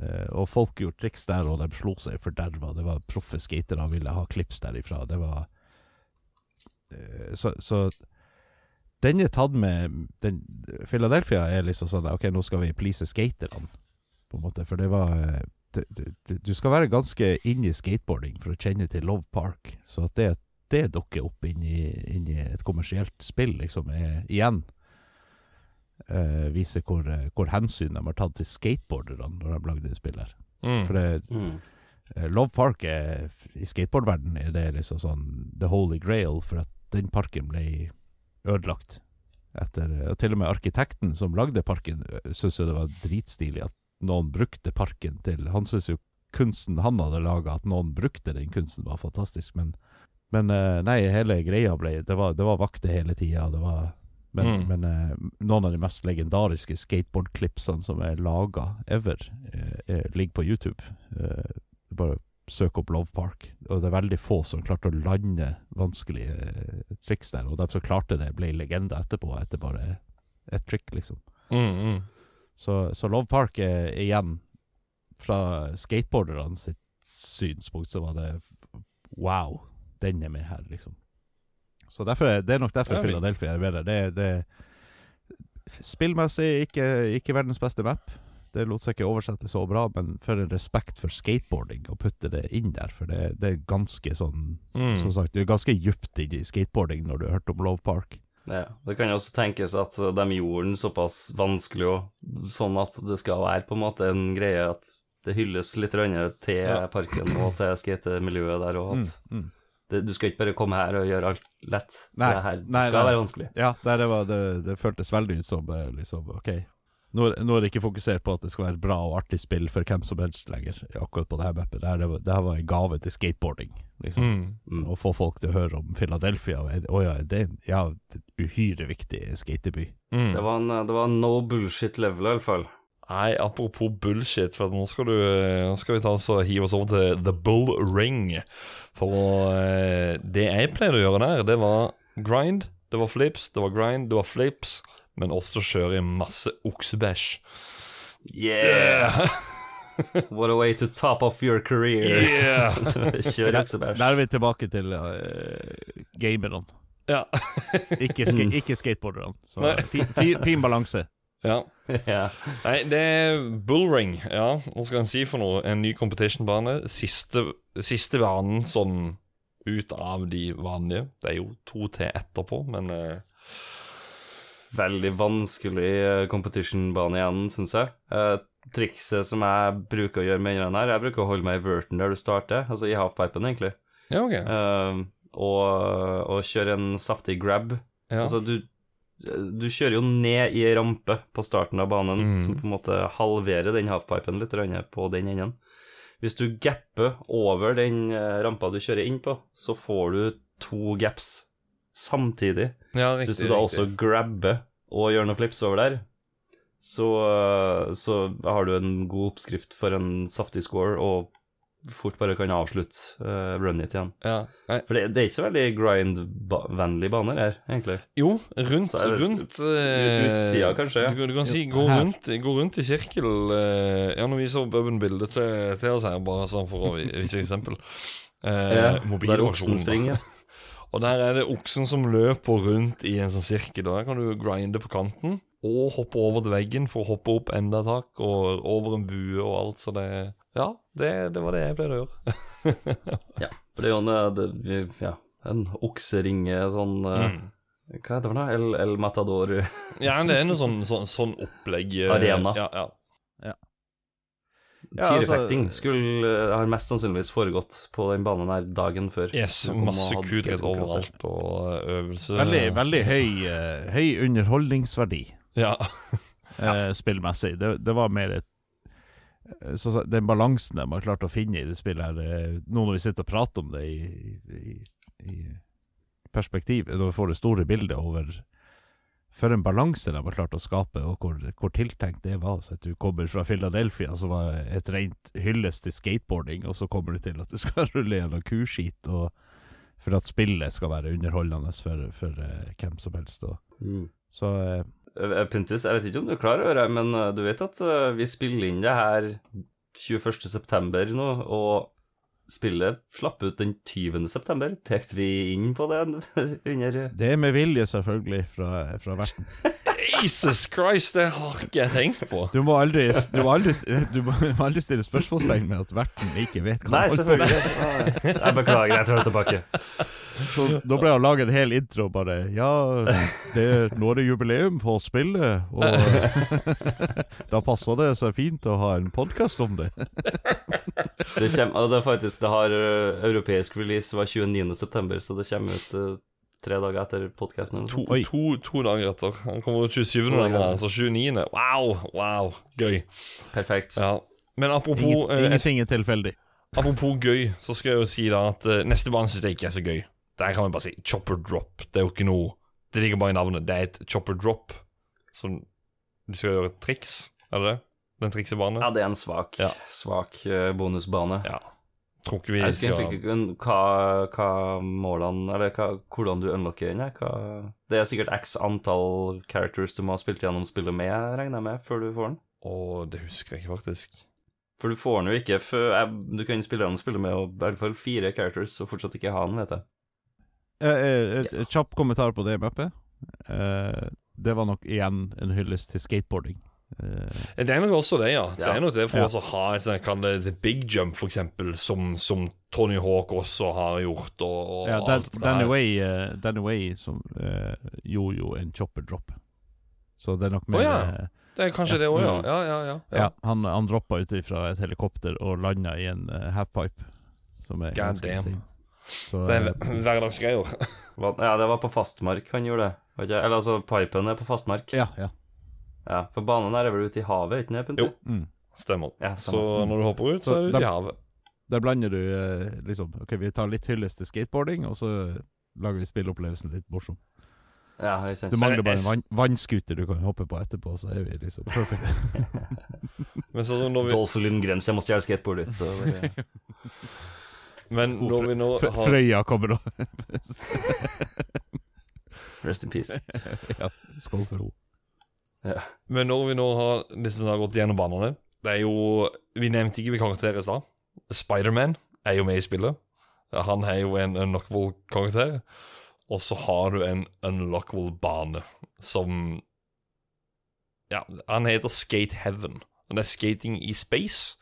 Eh, og folk gjorde triks der, og de slo seg forderva. Det var proffe skatere ville ha klips derifra. Det var eh, Så, så den er tatt med den, Philadelphia er liksom sånn OK, nå skal vi please skaterne, på en måte. For det var eh, det, det, det, Du skal være ganske inn i skateboarding for å kjenne til Love Park. Så at det, det dukker opp inn i, inn i et kommersielt spill, liksom, er igjen uh, Viser hvor, eh, hvor hensyn de har tatt til skateboarderne når de lagde det spillet. her. Mm. For det, Mm. Eh, Love Park er I skateboardverdenen er det liksom sånn The Holy Grail, for at den parken ble ødelagt. Etter, og til og med arkitekten som lagde parken, syntes jo det var dritstilig at noen brukte parken til Han syntes jo kunsten han hadde laga, at noen brukte den kunsten, var fantastisk. Men, men eh, nei, hele greia ble Det var, det var vakter hele tida. Men, Mm. men eh, noen av de mest legendariske skateboardklipsene som er laga ever, er, er, ligger på YouTube. Eh, bare søk opp Love Park. Og det er veldig få som klarte å lande vanskelige eh, triks der. Og de som klarte det, ble legender etterpå, etter bare ett trick, liksom. Mm, mm. Så, så Love Park er igjen Fra skateboarderne sitt synspunkt så var det Wow, den er med her, liksom. Så derfor er, det er nok derfor er. Philadelphia er bedre. Det, det Spillmessig ikke, ikke verdens beste map. Det lot seg ikke oversette så bra, men for en respekt for skateboarding å putte det inn der. For det, det er ganske sånn Mm. Som sagt, du er ganske djupt inn i skateboarding når du har hørt om Love Park. Ja, det kan jo også tenkes at de gjorde den såpass vanskelig og sånn at det skal være på en måte en greie at det hylles litt til Ja. parken og til skatemiljøet der, at Mm, mm. du skal ikke bare komme her og gjøre alt lett. Nei, det her det nei, skal nei. være vanskelig. Ja, det, det, var, det, det føltes veldig ut som eh, liksom, OK. Nå, er- nå er det ikke fokusert på at det skal være et bra og artig spill for hvem som helst lenger, akkurat på det her mappet. Det her, det var, her var en gave til skateboarding, liksom. Mm. Mm. Å få folk til å høre om Philadelphia. Å ja, det er en ja, uhyre viktig skateby. Mm. Det var en, uh, det var en no bullshit level, i hvert fall. Nei, apropos bullshit, for nå skal, du, nå skal vi ta oss og hive oss over til The Bull Ring. For eh, det jeg pleide å gjøre der, det var grind, det var flips, det var grind, det var flips, men også kjører i masse oksebæsj. Yeah! What a way to top off your career. Yeah! (laughs) Kjør øksebæsj. Der er vi tilbake til uh, gamerne, ja. (laughs) ikke, ska ikke skateboarderne. (laughs) Fin, fin, fin balanse. ja. ja. Nei, det er bullring. Ja, hva skal en si for noe? En ny competition-bane. Siste, siste banen sånn ut av de vanlige. Det er jo to til etterpå, men eh, Veldig vanskelig eh, competition-bane igjen, syns jeg. Eh, trikset som jeg bruker å gjøre med denne her, jeg bruker å holde meg i verten der du starter, altså i halfpipen, egentlig. Ja, ok. Eh, og, og kjøre en saftig grab. Ja. Altså, du, du kjører jo ned i ei rampe på starten av banen, Mm. som på en måte halverer den halfpipen litt på den enden. Hvis du gapper over den rampa du kjører inn på, så får du to gaps samtidig. ja, Hvis riktig. du da riktig. også grabber og gjør noen flips over der, så, eh, så har du en god oppskrift for en saftig score, og fort bare kan avslutte uh, run it igjen. ja. For det, det er ikke så veldig grind-vennlige baner her, egentlig. Jo, rundt, det rundt eh, utsida, kanskje, ja. Du, kan- du kan si gå rundt, gå rundt i sirkel. uh, ja, nå viser Bubben bildet til, til oss her, bare sånn for å vise eksempel. Uh, (laughs) Ja, der oksen springer. Og der er det oksen som løper rundt i en sånn sirkel. Og der kan du grinde på kanten og hoppe over til veggen for å hoppe opp enda et hakk og over en bue og alt. Så det Ja, det, det var det jeg pleide å gjøre. (laughs) Ja, for det er jo en, eh, det, ja, en okseringe sånn eh, Mm. Hva heter det for noe? El, El Matador Ja, det er noe (laughs) sånn, sånn, sånn opplegg. eh, Arena. Ja, ja. Ja, Tyrefekting skulle eh, har mest sannsynligvis foregått på den banen her dagen før. Yes, masse skatekonkurranse. overalt og øvelser. øvelse. Veldig, veldig høy, eh, høy underholdningsverdi Ja. eh, spillmessig. Det, det var mer et eh, så, Den balansen de har klart å finne i det spillet her eh, Nå når vi sitter og prater om det i, i, i perspektiv, når vi får det store bildet over For en balanse de har klart å skape, og hvor, hvor tiltenkt det var. Så at Du kommer fra Philadelphia, som var et rent hyllest til skateboarding, og så kommer du til at du skal (laughs) rulle gjennom kuskit, og for at spillet skal være underholdende for, for uh, hvem som helst. Og, Mm. så uh, Eh, Puntis, jeg vet ikke om du er klar over det, men eh, du vet at uh, vi spiller inn det her 21. september nå, og spillet slapp ut den 20. september. Pekte vi inn på det (laughs) under Det er med vilje, selvfølgelig, fra, fra verten. Jesus Christ, det har ikke jeg tenkt på. Du må aldri, du må aldri, du må aldri stille spørsmålstegn med at verten ikke vet hva Nei, selvfølgelig. Jeg beklager, jeg tar det tilbake. Så Da ble han laget en hel intro bare Ja, det, nå er det jubileum på spillet, og (laughs) da passer det så fint å ha en podkast om det. Det, kommer, og det, er faktisk, det har eh, europeisk release var 29. september, så det kommer ut eh, tre dager etter podkasten. To, to, to dager etter. Han kommer ut 27. To dager. så altså 29. Wow, wow, gøy. Perfekt. Ja. Men apropos, Ingen, eh, ingenting er tilfeldig. apropos gøy, så skal jeg jo si da at uh, neste bane syns jeg ikke er så gøy. Der kan vi bare si chopper drop. Det er jo ikke noe Det ligger bare i navnet. Det er et chopper drop. Så du skal gjøre et triks, er det det? Den triksebanen. Ja, det er en svak, Ja. svak eh, bonusbane. Ja. Tror ikke vi Jeg husker skal egentlig ikke kun- hva, hva målene Eller hva, hvordan du unlocker den. her, Hva, det er sikkert x antall characters du må ha spilt gjennom spillet med, regner jeg med, før du får den. Å, det husker jeg ikke, faktisk. For du får den jo ikke før jeg, Du kan spille gjennom spillet med og, i hvert fall fire characters og fortsatt ikke ha den, vet jeg. Eh, eh, et, et kjapp kommentar på det mappet. Eh, det var nok igjen en hyllest til skateboarding. Eh, Det er nok også det, ja. Det Ja. er nok det for Ja. oss å ha et sånt, kall det The Big Jump, for eksempel, som, som Tony Hawk også har gjort, og, og ja, Dan, alt det Danny. Way, uh, Danny Way som uh, gjorde jo en chopper drop. Så det er nok mer oh, ja. eh, Det er kanskje Ja. det òg, ja. Mm. Ja, ja, ja. Ja, han, han droppa ut fra et helikopter og landa i en uh, halfpipe. Som er God damn. Så, Det er eh, (laughs) hverdagsgreier. Ja, det var på fastmark han gjorde det. Eller altså, pipen er på fastmark. ja, ja. Ja, For banen her er vel ute i havet, ikke sant? Jo. Mm. Stemmer. Ja, Så når du hopper ut, så Så er du ute i havet. Der blander du eh, liksom Ok, vi tar litt hyllest til skateboarding, og så lager vi spilleopplevelsen litt morsom. Ja, Du mangler bare en vann, vannskuter du kan hoppe på etterpå, så er vi liksom perfect. (laughs) Men sånn som når vi, Dolph Lundgrens, jeg må stjele skateboardet ditt. og (laughs) men når vi nå har Frøya kommer nå. Rest in peace. (laughs) ja, Skål for henne. Men når vi nå har liksom har gått gjennom banene Det er jo Vi nevnte ikke vi karakterer i stad. Spiderman er jo med i spillet. Han er jo en unlockable karakter. Og så har du en unlockable bane som Ja, han heter Skate Heaven. Og det er skating i space.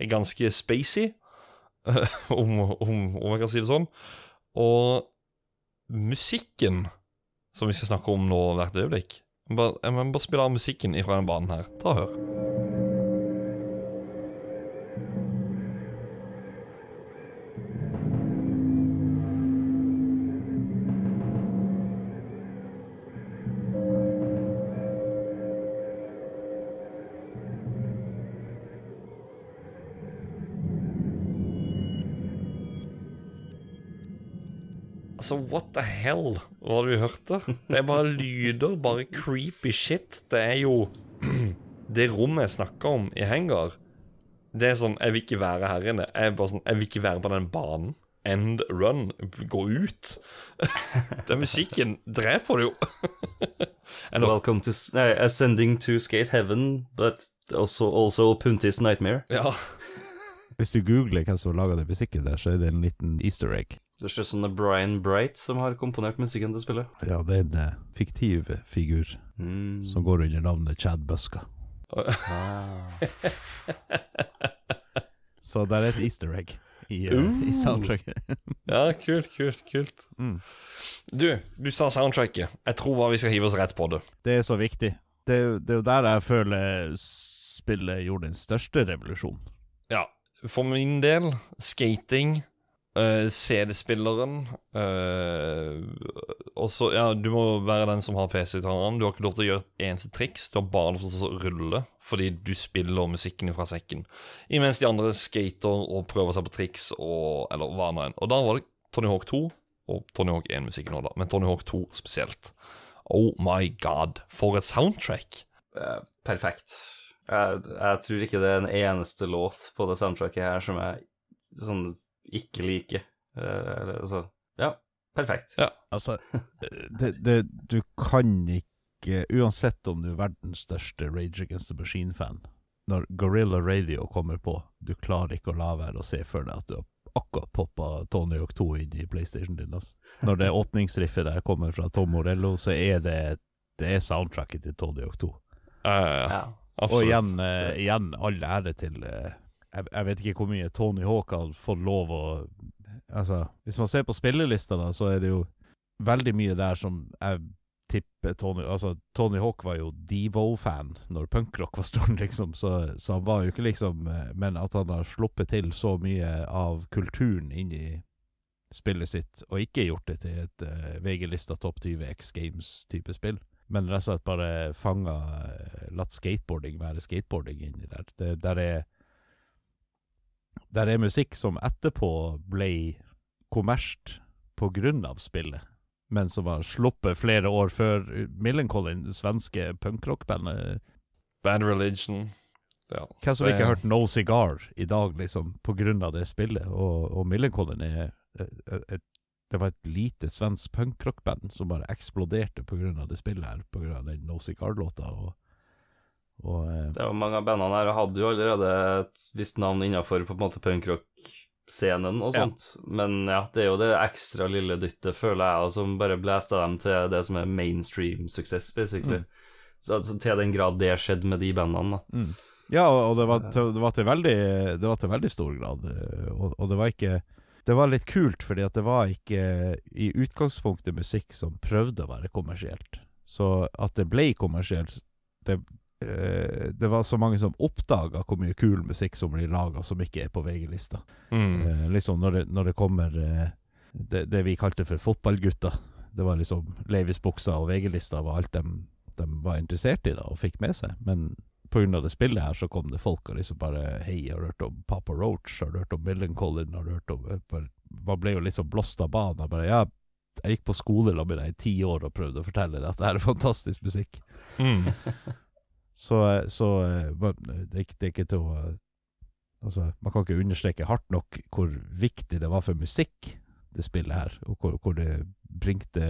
Er ganske spacey, (laughs) om, om, om jeg kan si det sånn. Og musikken som vi skal snakke om nå hvert øyeblikk Jeg må bare, spille av musikken fra denne banen her. Ta og hør. Altså, what the hell var det vi hørte? Det er bare lyder, bare creepy shit. Det er jo (clears throat) Det rommet jeg snakka om i Hangar, det er sånn Jeg vil ikke være her inne. Jeg bare sånn Jeg vil ikke være på den banen. End run. Gå ut. (laughs) Den musikken dreper det jo. (laughs) Welcome to nei, Ascending to Skate Heaven, but also, also Puntis Nightmare. Ja. Hvis du googler hvem som laga den musikken der, så er det en liten easter egg. Det ser ut som det er Brian Bright som har komponert musikken til spillet. Ja, det er en uh, fiktiv figur Mm. som går under navnet Chad Buska. Ah. (laughs) Så der er et easter egg i, eh, i soundtracket. ja, kult, kult, kult. Mm. Du, du sa soundtracket. Jeg tror vi skal hive oss rett på det. Det er så viktig. Det det er jo der jeg føler spillet gjorde den største revolusjonen. Ja, for min del, skating, uh, CD-spilleren uh, Og så, ja, du må være den som har PC i. Du har ikke lov til å gjøre et eneste triks. Du har bare lov til å rulle fordi du spiller musikken fra sekken. Imens de andre skater og prøver seg på triks og Eller hva nå enn. Og da var det Tony Hawk 2 og Tony Hawk 1-musikken òg, da. Men Tony Hawk 2 spesielt. Oh my god, for et soundtrack! Uh, perfekt. Jeg, jeg tror ikke det er en eneste låt på det soundtracket her som jeg sånn ikke liker. Eh, eller, altså Ja, perfekt. Ja. Altså, (laughs) det, det, du kan ikke Uansett om du er verdens største Rage Against the Machine-fan, når Gorilla Radio kommer på, du klarer ikke å la være å se for deg at du har akkurat poppa Tony Hawk 2 inn i PlayStation din. Altså. Når det åpningsriffet der kommer fra Tom Morello, så er det Det er soundtracket til Tony Hawk 2. Uh, Ja. Absolutt. Og igjen, eh, igjen all ære til eh, jeg, jeg vet ikke hvor mye Tony Hawk har fått lov å Altså, hvis man ser på spillelista, da, så er det jo veldig mye der som jeg tipper Tony Altså, Tony Hawk var jo Devo-fan når punkrock var stor, (laughs) liksom, så, så han var jo ikke liksom eh, Men at han har sluppet til så mye av kulturen inn i spillet sitt, og ikke gjort det til et uh, VG-lista topp 20 X Games-type spill, men rett og slett bare fanga eh, Latt skateboarding være skateboarding inni der. Det, der er Der er musikk som etterpå ble kommersielt av spillet, men som var sluppet flere år før Millencolin, det svenske punkrockbandet. Bad Religion. Ja. Hvem som ikke har hørt No Cigar i dag, liksom, på grunn av det spillet? Og, og Millencolin er et, et, Det var et lite svensk punkrockband som bare eksploderte av det spillet her, av den No Cigar-låta. Og, og eh, Det var mange av bandene her hadde jo allerede et visst navn innafor punkrock-scenen og Ja. sånt. Men ja, det er jo det ekstra lille dyttet, føler jeg, og som bare blæsta dem til det som er mainstream suksess, basically. Mm. Så altså, til den grad det skjedde med de bandene, da. Mm. Ja, og, det, var til, det, var til veldig, det var til veldig stor grad. eh, Og, og det var ikke Det var litt kult, fordi at det var ikke i utgangspunktet musikk som prøvde å være kommersielt. Så at det ble kommersielt Det, eh, det var så mange som oppdaga hvor mye kul musikk som blir laga som ikke er på VG-lista. Mm. Eh, liksom når det, når det kommer eh, det, det vi kalte for fotballgutter. Det var liksom Levis-buksa og VG-lista var alt de, de var interessert i da og fikk med seg. Men pga. det spillet her så kom det folk og liksom bare Hei, har du hørt om Papa Roach? Har du hørt om Millencolin? Har du hørt om bare, Man ble jo liksom blåst av banen. Bare, ja, jeg gikk på skole sammen med deg i ti år og prøvde å fortelle deg at det her er fantastisk musikk. Mm. Så, (laughs) så eh, det, det er ikke til å eh, Altså, man kan ikke understreke hardt nok hvor viktig det var for musikk, det spillet her, og hvor, hvor det bringte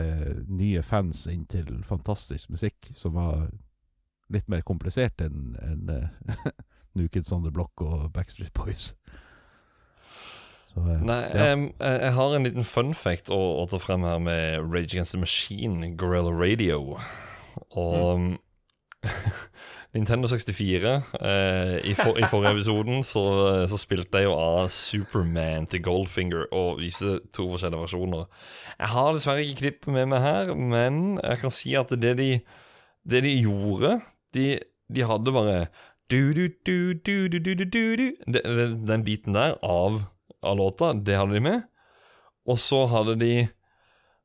nye fans inn til fantastisk musikk, som var litt mer komplisert enn en, uh, (laughs) New Kids On The Block og Backstreet Boys. Så, uh, Nei, ja. jeg, jeg har en liten fun fact å, å ta frem her med Rage Against the Machine, Gorilla Radio. Og (laughs) Nintendo 64 eh, i, for, I forrige (laughs) episoden så, så spilte jeg jo av Superman til Goldfinger og viste to forskjellige versjoner. Jeg har dessverre ikke klipp med meg her, men jeg kan si at det de, det de gjorde de, de hadde bare du, du, du, du, du, du, du, du. Den, den biten der av, av, låta, det hadde de med. Og så hadde de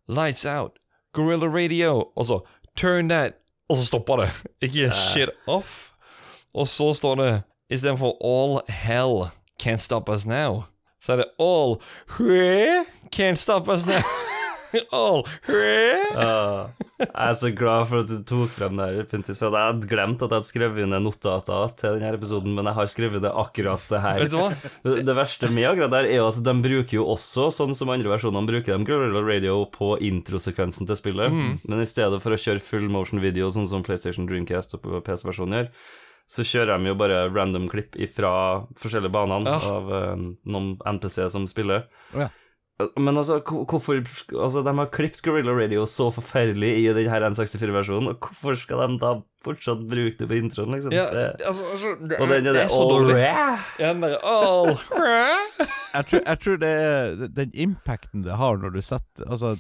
Lights Out, Gorilla Radio, og så Turn That, og så stoppa det. (laughs) Ikke shit off. Og så står det istedenfor All Hell Can't Stop Us Now, så er det All Can't Stop Us Now. (laughs) (laughs) all Hue jeg er så glad for at du tok frem det her, Puntis, for jeg hadde glemt at jeg hadde skrevet ned notater til denne episoden, men jeg har skrevet det akkurat det her. Vet du hva? Det, det verste med akkurat der er jo at de bruker jo også, sånn som andre versjonene, bruker de Gorilla Radio på introsekvensen til spillet, men i stedet for å kjøre full motion video, sånn som PlayStation Dreamcast og PC-versjonen gjør, så kjører de jo bare random klipp fra forskjellige banene Ja. av eh, noen NPC som spiller. Ja. Men altså, hvorfor Altså, de har klippet Gorilla Radio så forferdelig i denne N64-versjonen, og hvorfor skal de da fortsatt bruke det på introen, liksom? Ja, altså, altså det, og den er det er så all dårlig. Ja, den der All Jeg tror, jeg tror det er den impacten det har når du setter Altså,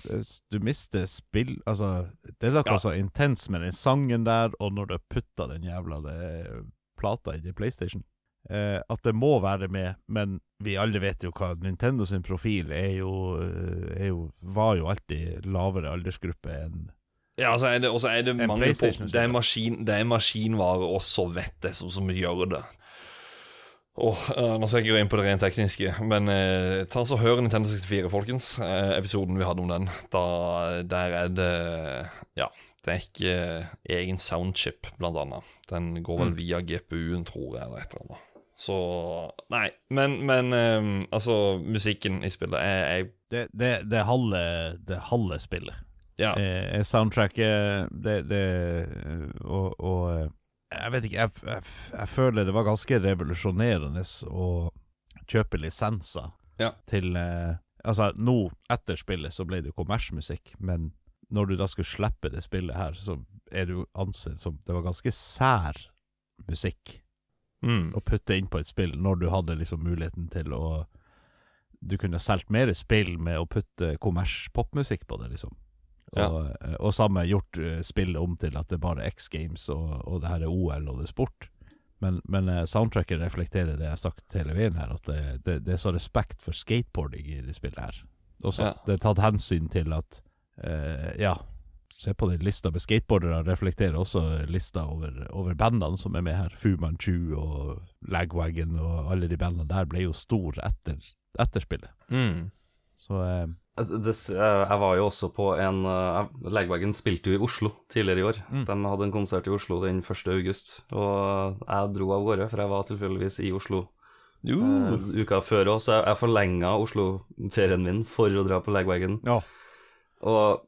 du mister spill Altså, det er noe Ja. så intens med den sangen der, og når du putter den jævla det, plata inn i PlayStation. Eh, at det må være med, men vi alle vet jo hva Nintendo sin profil er jo, eh, er jo Var jo alltid lavere aldersgruppe enn Ja, og så er det, også er det mange på Det er, maskin, det er maskinvare og det som, som gjør det. Åh, uh, nå skal jeg ikke gå inn på det rent tekniske, men uh, ta så hør Nintendo 64, folkens. Uh, episoden vi hadde om den. Da, der er det Ja, det er ikke egen soundchip, blant annet. Den går vel Mm. via GPU-en, tror jeg, eller et eller annet. Så Nei, men, men um, altså, musikken i spillet er, er Det, det, det halve Det halve spillet. Ja. Eh, soundtracket det, det og, og eh, Jeg vet ikke, jeg, jeg, jeg føler det var ganske revolusjonerende å kjøpe lisenser Ja. til eh, Altså, nå, etter spillet, så ble det jo kommersmusikk, men når du da skulle slippe det spillet her, så er det jo ansett som Det var ganske sær musikk Mm. å putte inn på et spill, når du hadde liksom muligheten til å Du kunne solgt mer spill med å putte kommers-popmusikk på det, liksom. Ja. Og, eh, og samme gjort eh, spillet om til at det er bare X Games og, og det her er OL og det er sport. Men, men eh, soundtracket reflekterer det jeg har sagt hele veien her, at det, det, det er så respekt for skateboarding i det spillet her. Også, Ja. Det er tatt hensyn til at eh, Ja, se på den lista med skateboardere, reflekterer også lista over, over bandene som er med her. Fu Manchu og Lagwagon og alle de bandene der ble jo stor etter, etter spillet. Mm. Så eh, Altså, det, jeg var jo også på en uh, Legwagon spilte jo i Oslo tidligere i år. Mm. De hadde en konsert i Oslo den 1. august, og jeg dro av gårde, for jeg var tilfeldigvis i Oslo Jo. eh, uka før òg, så jeg, jeg forlenga Oslo-ferien min for å dra på Legwagon. ja. Og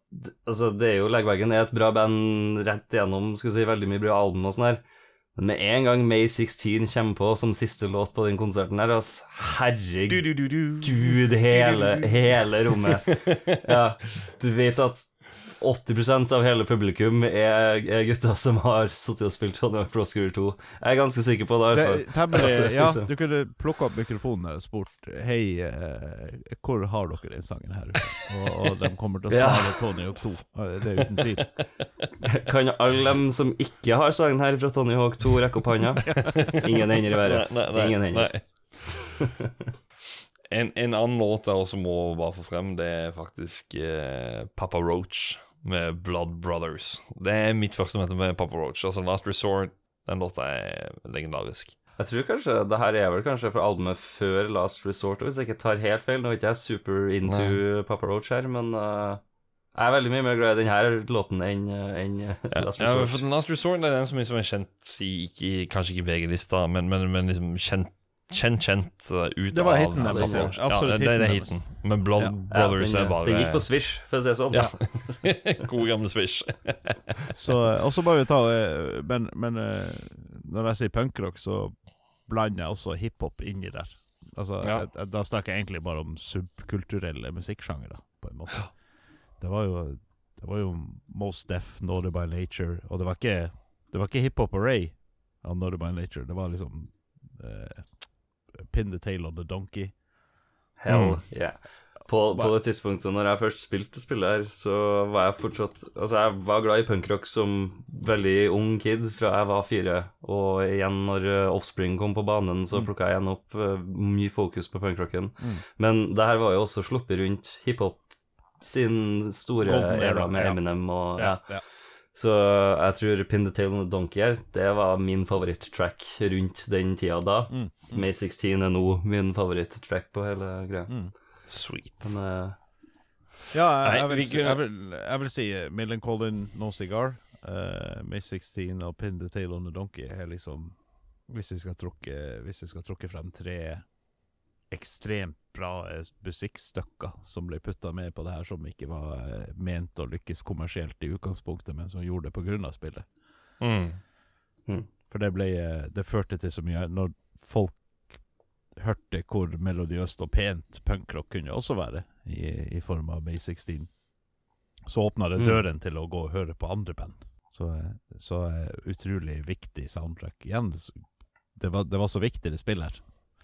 altså, det er jo Legbergen er et bra band rett igjennom, skal si, veldig mye bra album og sånn her. Men med en gang May 16 kommer på som siste låt på den konserten her, altså, herregud, hele, hele rommet. (laughs) Ja, du vet at 80% av hele publikum er, er gutter som har sittet og spilt Tony Hawk Pro Skater 2. Jeg er ganske sikker på det, Det, temmelig, (laughs) ja, du kunne plukka opp mikrofonen og spurt Hei, eh, hvor har dere den sangen her? Og, og de kommer til å Ja. svare Tony Hawk 2. Eh, Det er uten tvil. (laughs) Kan alle dem som ikke har sangen her fra Tony Hawk 2, rekke opp hånda? Ingen hender i været. Nei, nei, Ingen hender. en, en annen låt jeg også må bare få frem, det er faktisk eh, Papa Roach med Blood Brothers. Det er mitt første møte med Papa Roach. Altså Last Resort. Den låta er legendarisk. Jeg tror kanskje det her er vel kanskje fra albumet før Last Resort, hvis jeg ikke tar helt feil. Nå er ikke jeg super into Papa Roach her, men uh, jeg er veldig mye mer glad i denne låten enn en Ja, Last ja, for Last Resort er den som liksom er kjent i ikke, Kanskje ikke VG-lista, men, men, men liksom kjent Kjent, kjent uh, ut Det var av hiten deres, ja. Absolutt ja, det, det er hiten. Men Blood Ja. Brothers den, er bare Det gikk på Swish, for å si det sånn. Ja. (laughs) God gamle Swish. (laughs) Så, og så bare vi ta eh, Men, men eh, når jeg sier punkrock, så blander jeg også hiphop inni der. Altså, Ja. jeg, jeg, Da snakker jeg egentlig bare om subkulturelle musikksjangere, på en måte. (gasps) Det var jo Det var jo Most Deaf, Nordic by Nature, og det var ikke Det var ikke hiphop og Ray. Nordic by Nature. Det var liksom eh, Pin the tail on the donkey. Hell Mm. yeah. På, på det tidspunktet når jeg først spilte spillet her, så var jeg fortsatt Altså, jeg var glad i punkrock som veldig ung kid fra jeg var fire, og igjen når eh, Offspring kom på banen, så plukka jeg igjen opp eh, mye fokus på punkrocken. Men det her var jo også sluppet rundt hiphop sin store era, era med. Eminem og ja. ja. Så jeg tror Pin the Tail on the Donkey her, det var min favoritttrack rundt den tida da. Mm. May 16 er nå min favoritt-track på hele greia. Mm. Sweet. Men uh, Ja, jeg, jeg, vil, jeg, vil, jeg vil si uh, Millencolin No Cigar, uh, May 16 og Pin the Tail on the Donkey er liksom Hvis vi skal trukke, hvis vi skal trukke frem tre ekstremt bra eh, musikkstykker som ble putta med på det her, som ikke var eh, ment å lykkes kommersielt i utgangspunktet, men som gjorde det av spillet. Mm. For det ble eh, Det førte til så mye Når folk hørte hvor melodiøst og pent punkrock kunne også være, i, i form av May 16, så åpna det Mm. døren til å gå og høre på andre band. Så, så eh, utrolig viktig soundtrack. Igjen, det var, det var så viktig, det spillet her.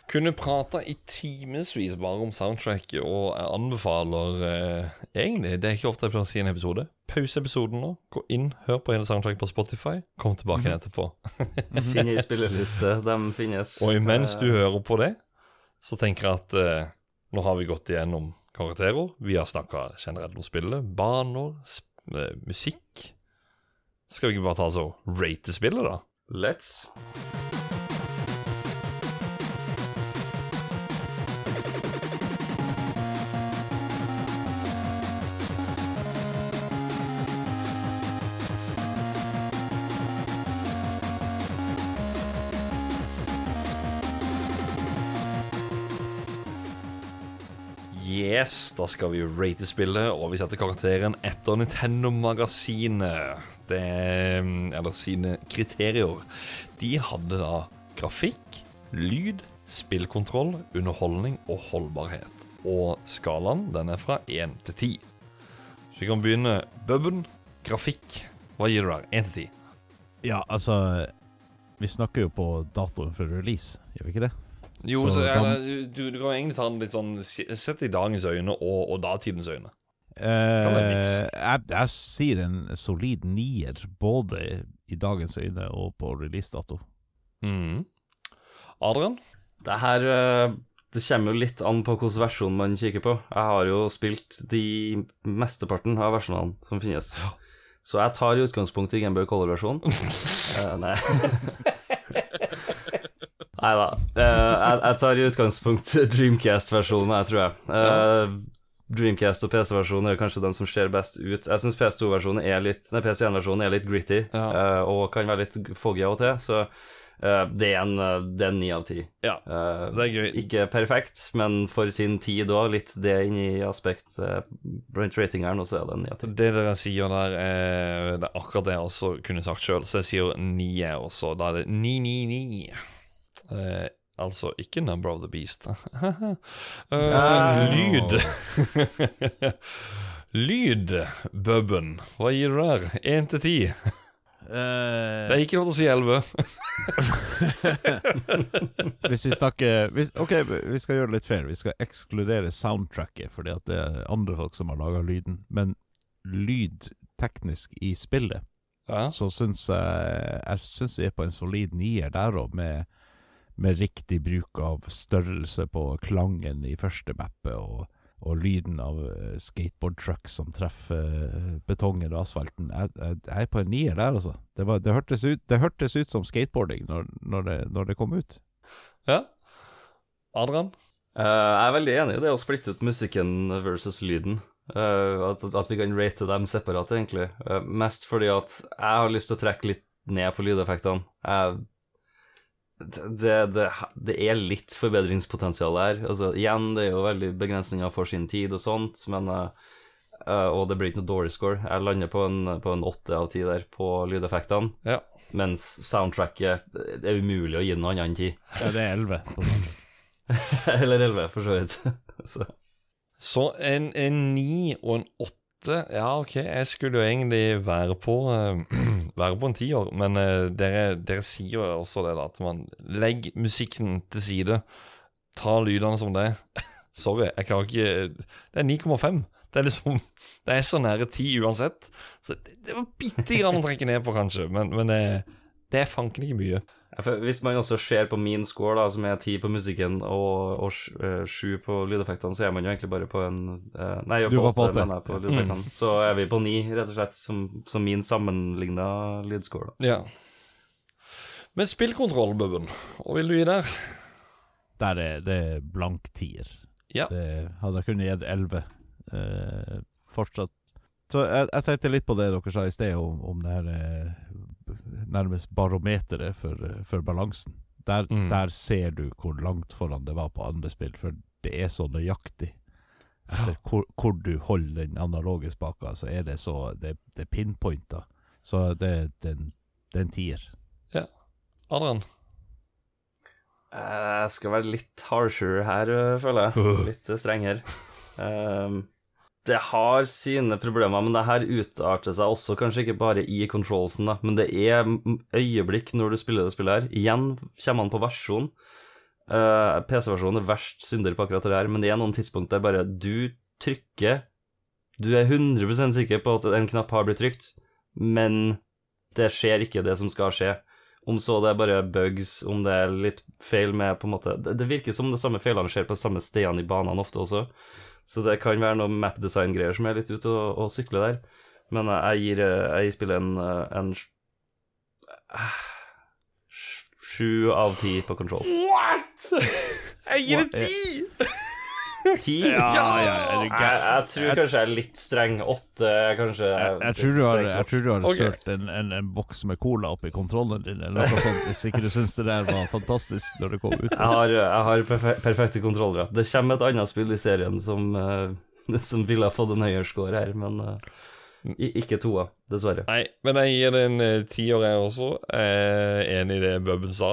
Kunne prata i timevis bare om soundtracket, og jeg anbefaler eh, egentlig Det er ikke ofte jeg pleier å si i en episode. Pause episoden nå. Gå inn, hør på hele soundtracket på Spotify. Kom tilbake igjen etterpå. (laughs) Finn i spillerliste, de finnes. Og imens du Eh, hører på det, så tenker jeg at eh, nå har vi gått igjennom karakterer. Vi har snakka generelt om spillet. Baner, sp eh, musikk. Skal vi ikke bare ta oss og rate spillet, da? Let's. Yes, da skal vi rate spillet, og vi setter karakteren etter Nintendo-magasinet. Det Eller sine kriterier. De hadde da grafikk, lyd, spillkontroll, underholdning og holdbarhet. Og skalaen den er fra 1 til 10. Så vi kan begynne. Bubben, grafikk. Hva gir du der? 1 til 10? Ja, altså Vi snakker jo på datoen for release, gjør vi ikke det? Jo, Så så, da- du, du kan egentlig ta den litt sånn Sett i dagens øyne og, og datidens øyne. Eh, jeg, jeg sier en solid nier, både i dagens øyne og på releasedato. Mm. Adrian? Det her eh, Det kommer jo litt an på hvilken versjon man kikker på. Jeg har jo spilt de mesteparten av versjonene som finnes. Så jeg tar i utgangspunkt i Gameboy Color-versjonen. uh, (laughs) nei. (laughs) Nei da. jeg, jeg tar i utgangspunkt Dreamcast-versjonen, jeg tror jeg. Uh, Dreamcast og PC-versjonen er kanskje de som ser best ut. Jeg syns PS2-versjonen er litt Nei, PC1-versjonen er litt gritty eh, og kan være litt foggy av og til, så eh, det er en eh, ni av ti. Ja, Eh, det er gøy. ikke perfekt, men for sin tid òg, litt det inni aspekt uh, ratingeren, og så er det en ni av ti. Det dere sier der, er, det er akkurat det jeg også kunne sagt sjøl. Så jeg sier ni jeg også. Da er det ni, ni, ni. Eh, altså ikke Number of the Beast. (laughs) Ah. lyd. (laughs) lyd, Bubben. Hva gir du der? Én til ti? Det er ikke lov til å si elleve. (laughs) Hvis vi snakker hvis, Ok, vi skal gjøre det litt fair. Vi skal ekskludere soundtracket, fordi at det er andre folk som har laga lyden. Men lyd teknisk i spillet, Ja. så syns jeg Jeg syns vi er på en solid nier der òg, med, med riktig bruk av størrelse på klangen i første mappet, og, og lyden av eh, skateboardtruck som treffer eh, betongen og asfalten. Jeg, jeg, jeg er på en nier der, altså. Det, var, det, hørtes, ut, det hørtes ut som skateboarding når, når, det, når det kom ut. ja. Adrian? Uh, jeg er veldig enig i det å splitte ut musikken versus lyden. Uh, at, at vi kan rate dem separat, egentlig. Uh, mest fordi at jeg har lyst til å trekke litt ned på lydeffektene. Jeg det, det, det er litt forbedringspotensial her. Altså, igjen, det er jo veldig begrensninger for sin tid og sånt, men eh, eh, Og det blir ikke noe dårlig score. Jeg lander på en, på åtte av ti der på lydeffektene, Ja. mens soundtracket Det er umulig å gi noe annet enn ti. Ja, det er elleve. (laughs) Eller elleve, for så vidt. (laughs) så. Så en, en ni og en åtte Ja, OK, jeg skulle jo egentlig være på eh, (clears throat) være på en tiår, men eh, dere, dere sier jo også det, da, at man legger musikken til side. Ta lydene som det. (laughs) Sorry, jeg klarer ikke Det er 9,5. Det er liksom Det er så nære 10 uansett. Så det, det var bitte grann å trekke ned på, kanskje, men, men det, det er fanken ikke mye. Hvis man også ser på min score, da, som er ti på musikken og, og eh, sju på lydeffektene, så er man jo egentlig bare på en eh, Nei, Du på på åtte, jeg, på lydeffektene. Så er vi på ni, rett og slett, som, som min sammenligna lydscore. da. Ja. Men spillkontroll, Bubben, hva vil du gi der? Der er det blank tier. Ja. Det hadde jeg kunnet gitt 11. Eh, fortsatt Så jeg, jeg tenkte litt på det dere sa i sted, om, om det her eh, nærmest barometeret for, eh, for balansen. Der, Mm. der ser du hvor langt foran det var på andre spill, for det er så nøyaktig. Etter hvor, hvor du holder den analoge spaka, så er det så Det, det er pinpointa. Så det, det, er en- det er en tier. Adrian? Jeg skal være litt harsher her, føler jeg. Litt strengere. (laughs) Um, det har sine problemer, men det her utarter seg også kanskje ikke bare i controlsen, da, men det er øyeblikk når du spiller det spillet her. Igjen kommer han på versjon. Uh, PC-versjonen er verst synder på akkurat det her, men det er noen tidspunkt der bare du trykker Du er 100% sikker på at en knapp har blitt trykt, men det skjer ikke det som skal skje. Om så det er bare bugs, om det er litt feil med på en måte Det, det virker som det samme feilene skjer på samme stedene i banene ofte også. Så det kan være noe map-design-greier som er litt ute og, og sykler der. Men jeg gir, eh, jeg gir spillet en, eh, en sj- sj- Sju av ti på control. What?! Jeg gir en ti! (laughs) Ti? Ja, ja, Jeg, jeg tror kanskje jeg er litt streng. Åtte kanskje Jeg, jeg, tror du har, jeg tror du har sølt en, en, en boks med cola oppi kontrollen din, eller noe sånt, hvis ikke du syns det der var fantastisk når det kom ut. Jeg har, jeg har perfe perfekte kontrollere. Det kommer et annet spill i serien som, uh, (laughs) som ville ha fått en høyere score her, men uh, i- ikke toa, dessverre. Nei, men jeg gir det en eh, tiår, jeg også. Er enig i det Bubben sa.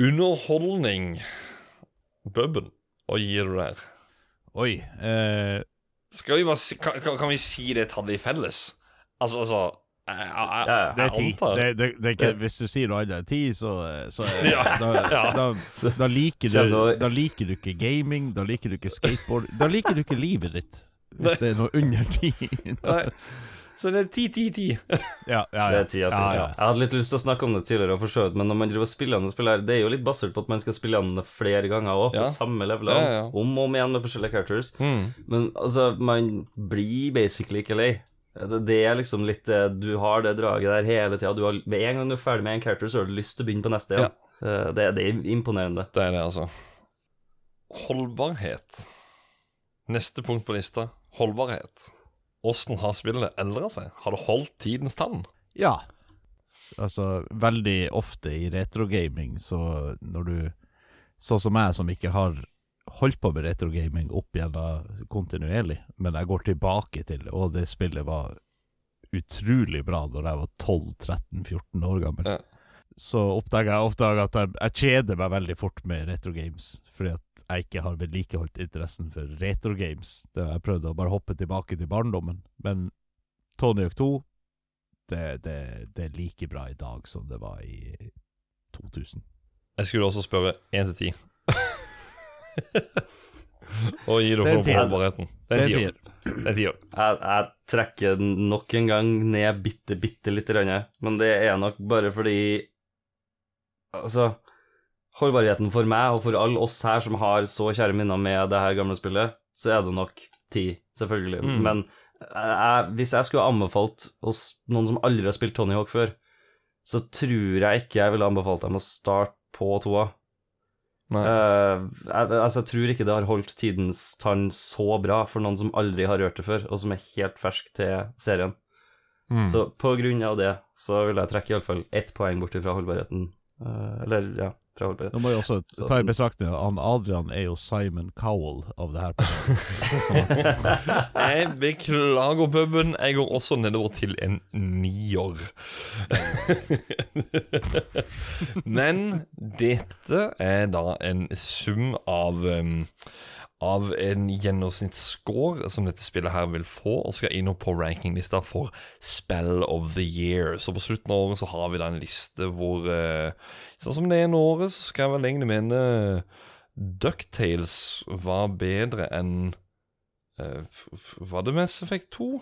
Underholdning. Bubben, hva gir du der? Oi. Eh, Skal vi bare si, kan, kan, vi si det tallet i felles? Altså, altså jeg, jeg, jeg, det er ti. Det, det, det er ikke, hvis du sier noe annet enn ti, så, så (laughs) (laughs) Ja, da, da, da, da, liker du, da liker du ikke gaming, da liker du ikke skateboard Da liker du ikke livet ditt, hvis det er noe under ti. Så det er ti, ti, ti. (laughs) Ja, ja, ja. Det er ti av ti. Ja, ja. Jeg hadde litt lyst til å snakke om det tidligere, og for så vidt, men når man driver og spiller og spiller, her, det er jo litt basert på at man skal spille an det flere ganger òg, Ja. på samme levelene, Ja, ja. om og om igjen med forskjellige characters. Mm. Men altså, man blir basically ikke lei. Det, er liksom litt Du har det draget der hele tida. Med en gang du er ferdig med en character, så har du lyst til å begynne på neste igjen. Eh, Det, det er imponerende. Det er det, altså. Holdbarhet. Neste punkt på lista. Holdbarhet. Åssen har spillet eldra seg? Har det holdt tidens tann? Ja. Altså, veldig ofte i retrogaming, så når du Sånn som jeg, som ikke har holdt på med retrogaming opp gjennom kontinuerlig, men jeg går tilbake til Og det spillet var utrolig bra når jeg var 12-13-14 år gammel. Ja. Så oppdager jeg ofte at jeg, jeg kjeder meg veldig fort med retro games. fordi at jeg ikke har vedlikeholdt interessen for retro games. Det har jeg prøvd å bare hoppe tilbake til barndommen, men Tony Hawk 2 det, det, det er like bra i dag som det var i 2000. Jeg skulle også spørre én til ti. (laughs) Og gi er for holdbarheten. Det er en tier. Jeg, jeg trekker nok en gang ned bitte, bitte lite grann, men det er nok bare fordi Altså, holdbarheten for meg og for alle oss her som har så kjære minner med det her gamle spillet, så er det nok ti, selvfølgelig. Mm. Men jeg, hvis jeg skulle anbefalt oss noen som aldri har spilt Tony Hawk før, så tror jeg ikke jeg ville anbefalt dem å starte på toa. Eh, jeg, altså, jeg tror ikke det har holdt tidens tann så bra for noen som aldri har rørt det før, og som er helt fersk til serien. Mm. Så på grunn av det så vil jeg trekke iallfall ett poeng bort fra holdbarheten. Eh, eller, ja. Nå må jeg også ta i betraktning at Adrian er jo Simon Cowell av det her. (laughs) Jeg beklager, puben. Jeg går også nedover til en nier. (laughs) Men dette er da en sum av um, av en gjennomsnittsscore som dette spillet her vil få, og skal inn på rankinglista for Spell of the Year. Så på slutten av året så har vi da en liste hvor eh, Sånn som det ene året, så skal jeg vel egentlig mene Ducktales var bedre enn eh, Var det Mass Effect 2?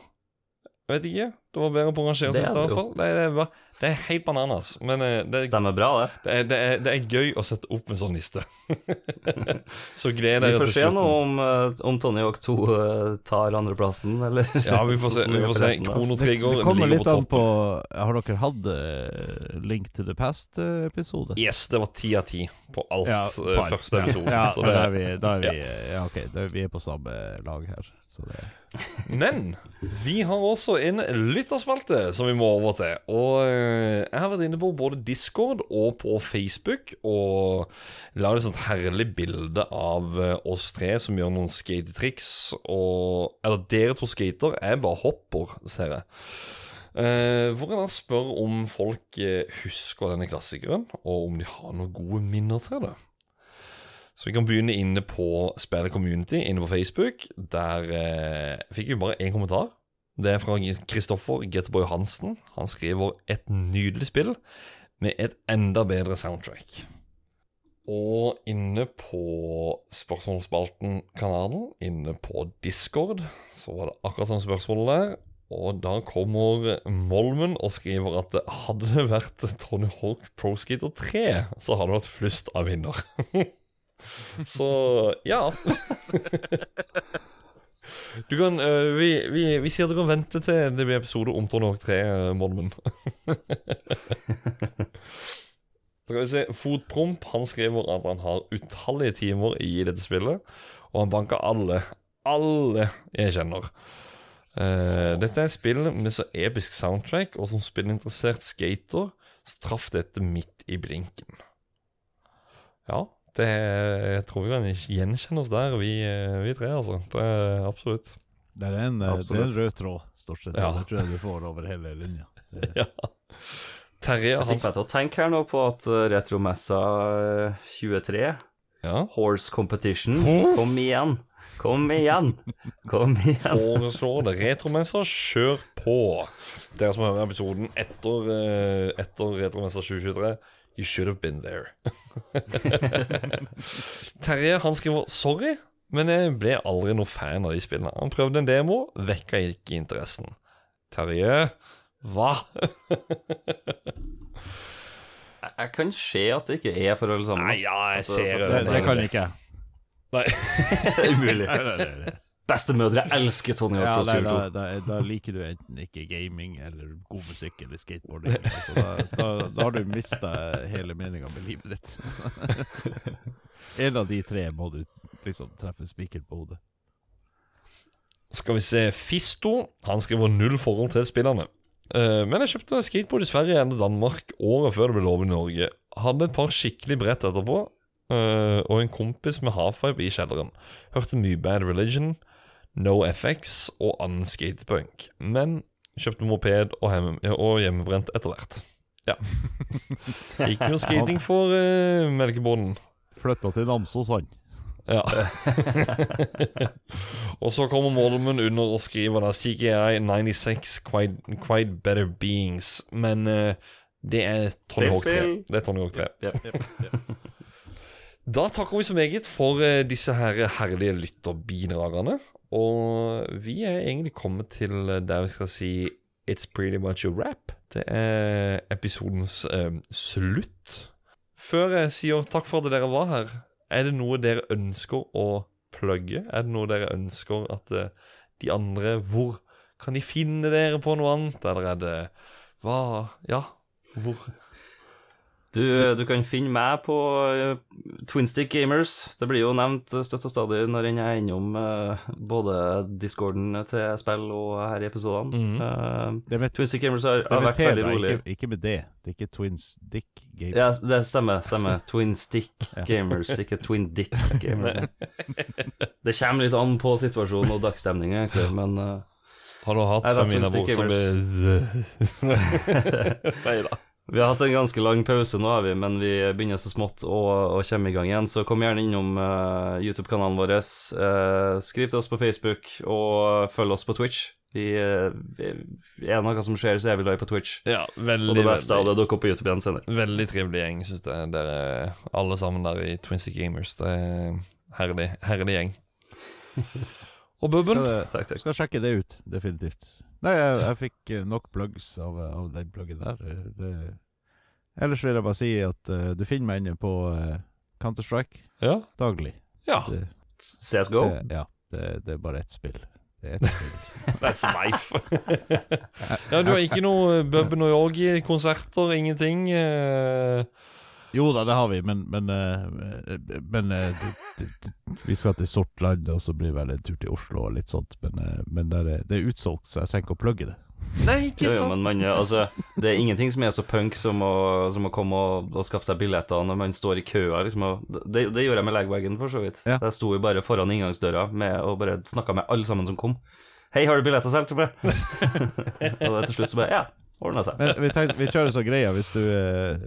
Jeg vet ikke. Det var bedre på å rangeringslista, seg i stedet hvert fall. Det, det, er det er helt bananas. Men eh, det, er- Stemmer bra, det. det, er, det, er, det er gøy å sette opp en sånn liste. (laughs) så gleder Vi får se nå om, eh, om Tony Hawk 2 eh, tar andreplassen, eller (laughs) Ja, vi får se. Vi får se. forresten. Krono Trigger det kommer ligger litt på an topp. på Har dere hatt Link to the Past-episode? Yes, det var ti av ti på alt Ja, første episode. Ja, så det, da er vi, da er vi Ja, ok, da er vi er på samme lag her. Men vi har også en lytterspalte som vi må over til. Og eh, jeg har vært inne på både Discord og på Facebook og lagd et sånt herlig bilde av eh, oss tre som gjør noen skatetriks. Og Eller dere to skater, jeg bare hopper, ser jeg. Uh, hvor jeg da spør om folk husker denne klassikeren, og om de har noen gode minner til det. Så vi kan begynne inne på Spillet Community inne på Facebook. Der eh, fikk vi bare én kommentar. Det er fra Kristoffer Getterboy Hansen. Han skriver et nydelig spill med et enda bedre soundtrack. Og inne på Spørsmålsspalten-kanalen, inne på Discord, så var det akkurat samme spørsmål der. Og da kommer Molmen og skriver at hadde det vært Tony Hawk Pro Skater 3, så hadde det vært flust av vinner. (laughs) Så ja. Du kan uh, vi, vi, vi sier at du kan vente til det blir episode om Hawk 3, øh, Molmen. Skal vi se. Fotpromp han skriver at han har utallige timer i dette spillet, og han banker alle, alle jeg kjenner. Uh, dette er et spill med så episk soundtrack, og som spillinteressert skater så traff dette midt i blinken. Ja, det jeg tror vi kan gjenkjenne oss der, vi, eh, vi tre, altså. Det er absolutt. Det er en, absolutt. det er en rød tråd, stort sett. Ja. Det tror jeg du får over hele linja. Det, (laughs) Ja. Terje, Jeg fikk meg til å tenke her nå på at eh, Retromessa eh, 23, ja, Horse Competition, kom igjen! Kom igjen! Kom igjen! foreslår det. Retromessa, kjør på. Dere som hører episoden etter, eh, etter Retromessa 2023, you should have been there. (laughs) Terje han skriver 'sorry', men jeg ble aldri noe fan av de spillene. Han prøvde en demo, vekka ikke interessen. Terje, hva? Jeg, kan se at det ikke er for alle sammen. Nei, ja, jeg ser for- det, det. det kan ikke jeg. Nei. Det (laughs) er umulig. Bestemødre elsker Tony Hawk Ja, Pro da, 2. da, da liker du enten ikke gaming eller god musikk eller skateboarding. Altså, da, da, da har du mista hele meninga med livet ditt. (laughs) en av de tre må du liksom treffe spikeren på hodet. Skal vi se Fisto. Han skriver null forhold til spillerne. Eh, men jeg kjøpte skateboard i Sverige eller Danmark året før det ble lov i Norge. Hadde et par skikkelig brett etterpå, eh, og en kompis med halfpipe i kjelleren. Hørte mye Bad Religion, No FX og annen skatepunk. Men kjøpte moped og, hjem, og hjemmebrent etter hvert. Ja. (laughs) Ikke noe skating for uh, melkebonden. Flytta til Namsos, han. Ja. (laughs) og så kommer Molmen under og skriver da CGI 96 quite, quite better beings. Men uh, det er Tony Hawk 3. Det er Tony Hawk 3. Ja. Da takker vi så meget for uh, disse her herlige lytterbidragene. Og vi er egentlig kommet til der vi skal si It's pretty much a wrap. Det er episodens eh, slutt. Før jeg sier takk for at dere var her, er det noe dere ønsker å plugge? Er det noe dere ønsker at eh, de andre Hvor kan de finne dere på noe annet? Eller er det Hva Ja, hvor Du, du kan finne meg på uh, Twinstick Gamers. Det blir jo nevnt støtt og stadig når jeg er innom eh, både discorden til spill og her i episodene. Mm. Eh, Det er med, Twinstick Gamers har, er har vært veldig rolig. ikke, ikke med det. Det er ikke Twinstick Gamers. Game. Ja, det stemmer. stemmer Twin Stick (laughs) Gamers, ikke Twin Dick Gamers. (laughs) Det kommer litt an på situasjonen og dagsstemninga, egentlig, men uh, Har du hatt Femina Bor som er (laughs) Nei da. Vi har hatt en ganske lang pause nå, er vi, men vi begynner så smått å, å komme i gang igjen. Så kom gjerne innom uh, YouTube-kanalen vår. Uh, skriv til oss på Facebook, og følg oss på Twitch. Vi, uh, vi, er det noe som skjer, så er vi live på Twitch. Ja, veldig, Og det beste av det dukker opp på YouTube igjen senere. veldig trivelig gjeng, syns jeg. Dere alle sammen der i Twinsy Gamers. Det er herlig, herlig gjeng. (laughs) Og Bubben? Skal, det, Takk, takk. skal sjekke det ut, definitivt. Nei, jeg, jeg fikk eh, nok plugs av, av den pluggen der. Eh, Det, ellers vil jeg bare si at uh, du finner meg inne på uh, Counter-Strike Ja. daglig. ja. Det, CSGO. det, ja, det, det er bare ett spill. Det er ett spill. (laughs) That's life. (laughs) ja, du har ikke noe Bubben og Yogi-konserter, Ingenting? eh, Jo da, det har vi, men Men, eh, men eh, vi skal til Sortland, og så blir det vel en tur til Oslo og litt sånt. Men, eh, men det, er, det er utsolgt, så jeg trenger ikke å plugge det. Nei, ikke Jo, jo, sant? men man, altså, det er ingenting som er så punk som å, som å komme og, og skaffe seg billetter når man står i køa. Liksom, det, det gjorde jeg med Legwagon, for så vidt. Ja. Jeg sto jo bare foran inngangsdøra med, og bare snakka med alle sammen som kom. 'Hei, har du billetter selv?' (laughs) og til slutt så bare Ja, ordna seg. Men vi, tenkte, vi (laughs) kjører så greia hvis du eh,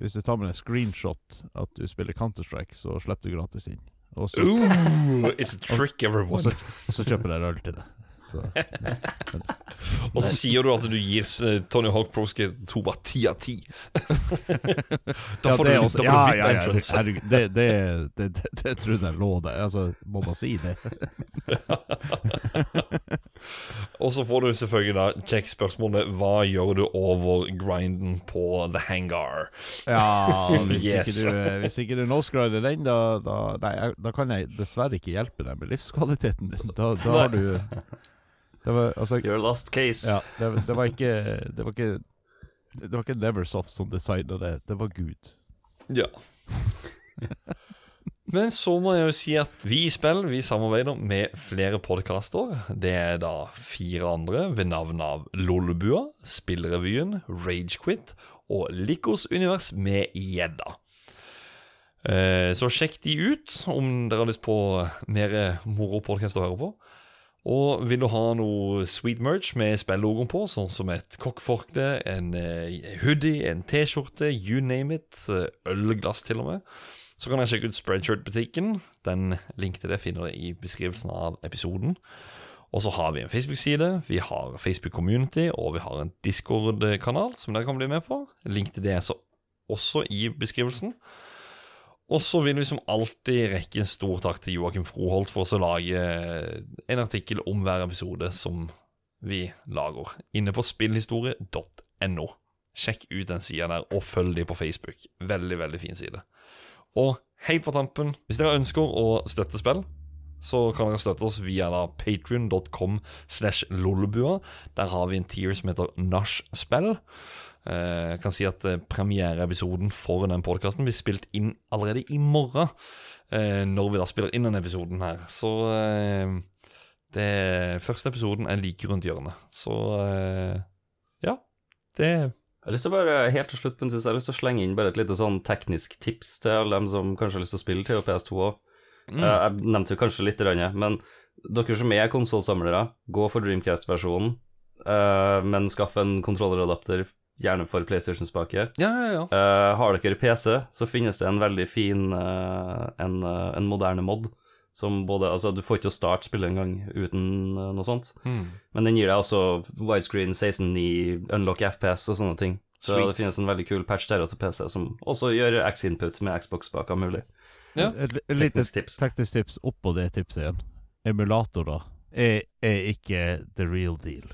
Hvis du tar med en screenshot at du spiller Counter-Strike, så slipper du gratis inn. Og så, Ooh, it's a trick, og everyone. så, og så kjøper jeg øl til deg. Så, (laughs) Og så sier du at du gir eh, Tony Hawk Pro Skate 2 bare 10 av 10. (laughs) da får ja, du, også- da får ja, ja, ja, entrance. det, det, det, det, trodde jeg lå der. Altså, må man si det? (laughs) Og så får du selvfølgelig da Check spørsmålet Hva gjør du over grinden på The Hangar? Ja, hvis Yes. ikke du, hvis ikke du no-scrider den, da, da, nei, da kan jeg dessverre ikke hjelpe deg med livskvaliteten din. Da, da har du var, altså, Your last case. ja, det, det var ikke Det var ikke Det var ikke Neversoft som designa det, det var Gud. Ja. Men så må jeg jo si at vi i spill vi samarbeider med flere podkaster. Det er da fire andre ved navn av Lollebua, Spillrevyen, Ragequit og Likos univers med gjedda. Eh, Så sjekk de ut om dere har lyst på mer moro podkast å høre på. Og vil du ha noe sweet merch med spillogoen på, sånn som et kokkforkle, en eh, hoodie, en T-skjorte, you name it, eh, ølglass til og med, så kan jeg sjekke ut Spreadshirt-butikken. Den link til det finner du i beskrivelsen av episoden. Og så har vi en Facebook-side, vi har Facebook Community, og vi har en Discord-kanal som dere kan bli med på. Link til det er så også i beskrivelsen. Og så vil vi som alltid rekke en stor takk til Joakim Froholt for å lage en artikkel om hver episode som vi lager, inne på spillhistorie.no. Sjekk ut den sida der, og følg dem på Facebook. Veldig, veldig fin side. Og helt på tampen, hvis dere ønsker å støtte spill, så kan dere støtte oss via da patrion.com slash lolbua. Der har vi en tier som heter Nachspill. Eh, Jeg kan si at eh, premiereepisoden for den podkasten blir spilt inn allerede i morgen. eh, Når vi da spiller inn denne episoden her. Så det første episoden er like rundt hjørnet. Så ja. Det Jeg har lyst til å bare, helt til slutt, men jeg har lyst til å slenge inn bare et lite sånn teknisk tips til alle dem som kanskje har lyst til å spille til PS2 òg. Jeg nevnte jo kanskje litt, men dere som er konsollsamlere, gå for Dreamcast-versjonen, men skaff en kontrolleradapter, gjerne for PlayStation-spake. Ja, ja, ja. Uh, har dere PC, så finnes det en veldig fin uh, en, uh, en moderne mod. Som både, altså Du får ikke å starte spillet engang uten noe sånt. Mm. Men den gir deg også widescreen 16.9, unlock FPS og sånne ting. Så Sweet. det finnes en veldig kul patch der til PC som også gjør X-input med Xbox-baker mulig. Ja. Et, lite teknisk tips oppå det tipset igjen. Emulatorer er, er ikke the real deal.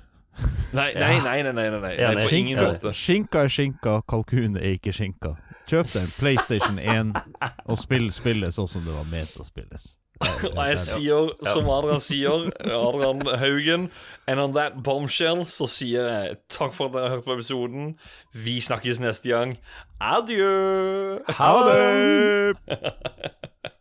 Nei, nei, nei, nei, nei, nei, nei. På ingen måte. Skinka er skinka, kalkun er ikke skinka. Kjøp deg en PlayStation 1 og spill spillet sånn som det var ment å spilles. Og jeg sier som Adrian sier, Adrian Haugen And on that bombshell så sier jeg takk for at dere har hørt på episoden. Vi snakkes neste gang. Adjø! Ha det! (laughs)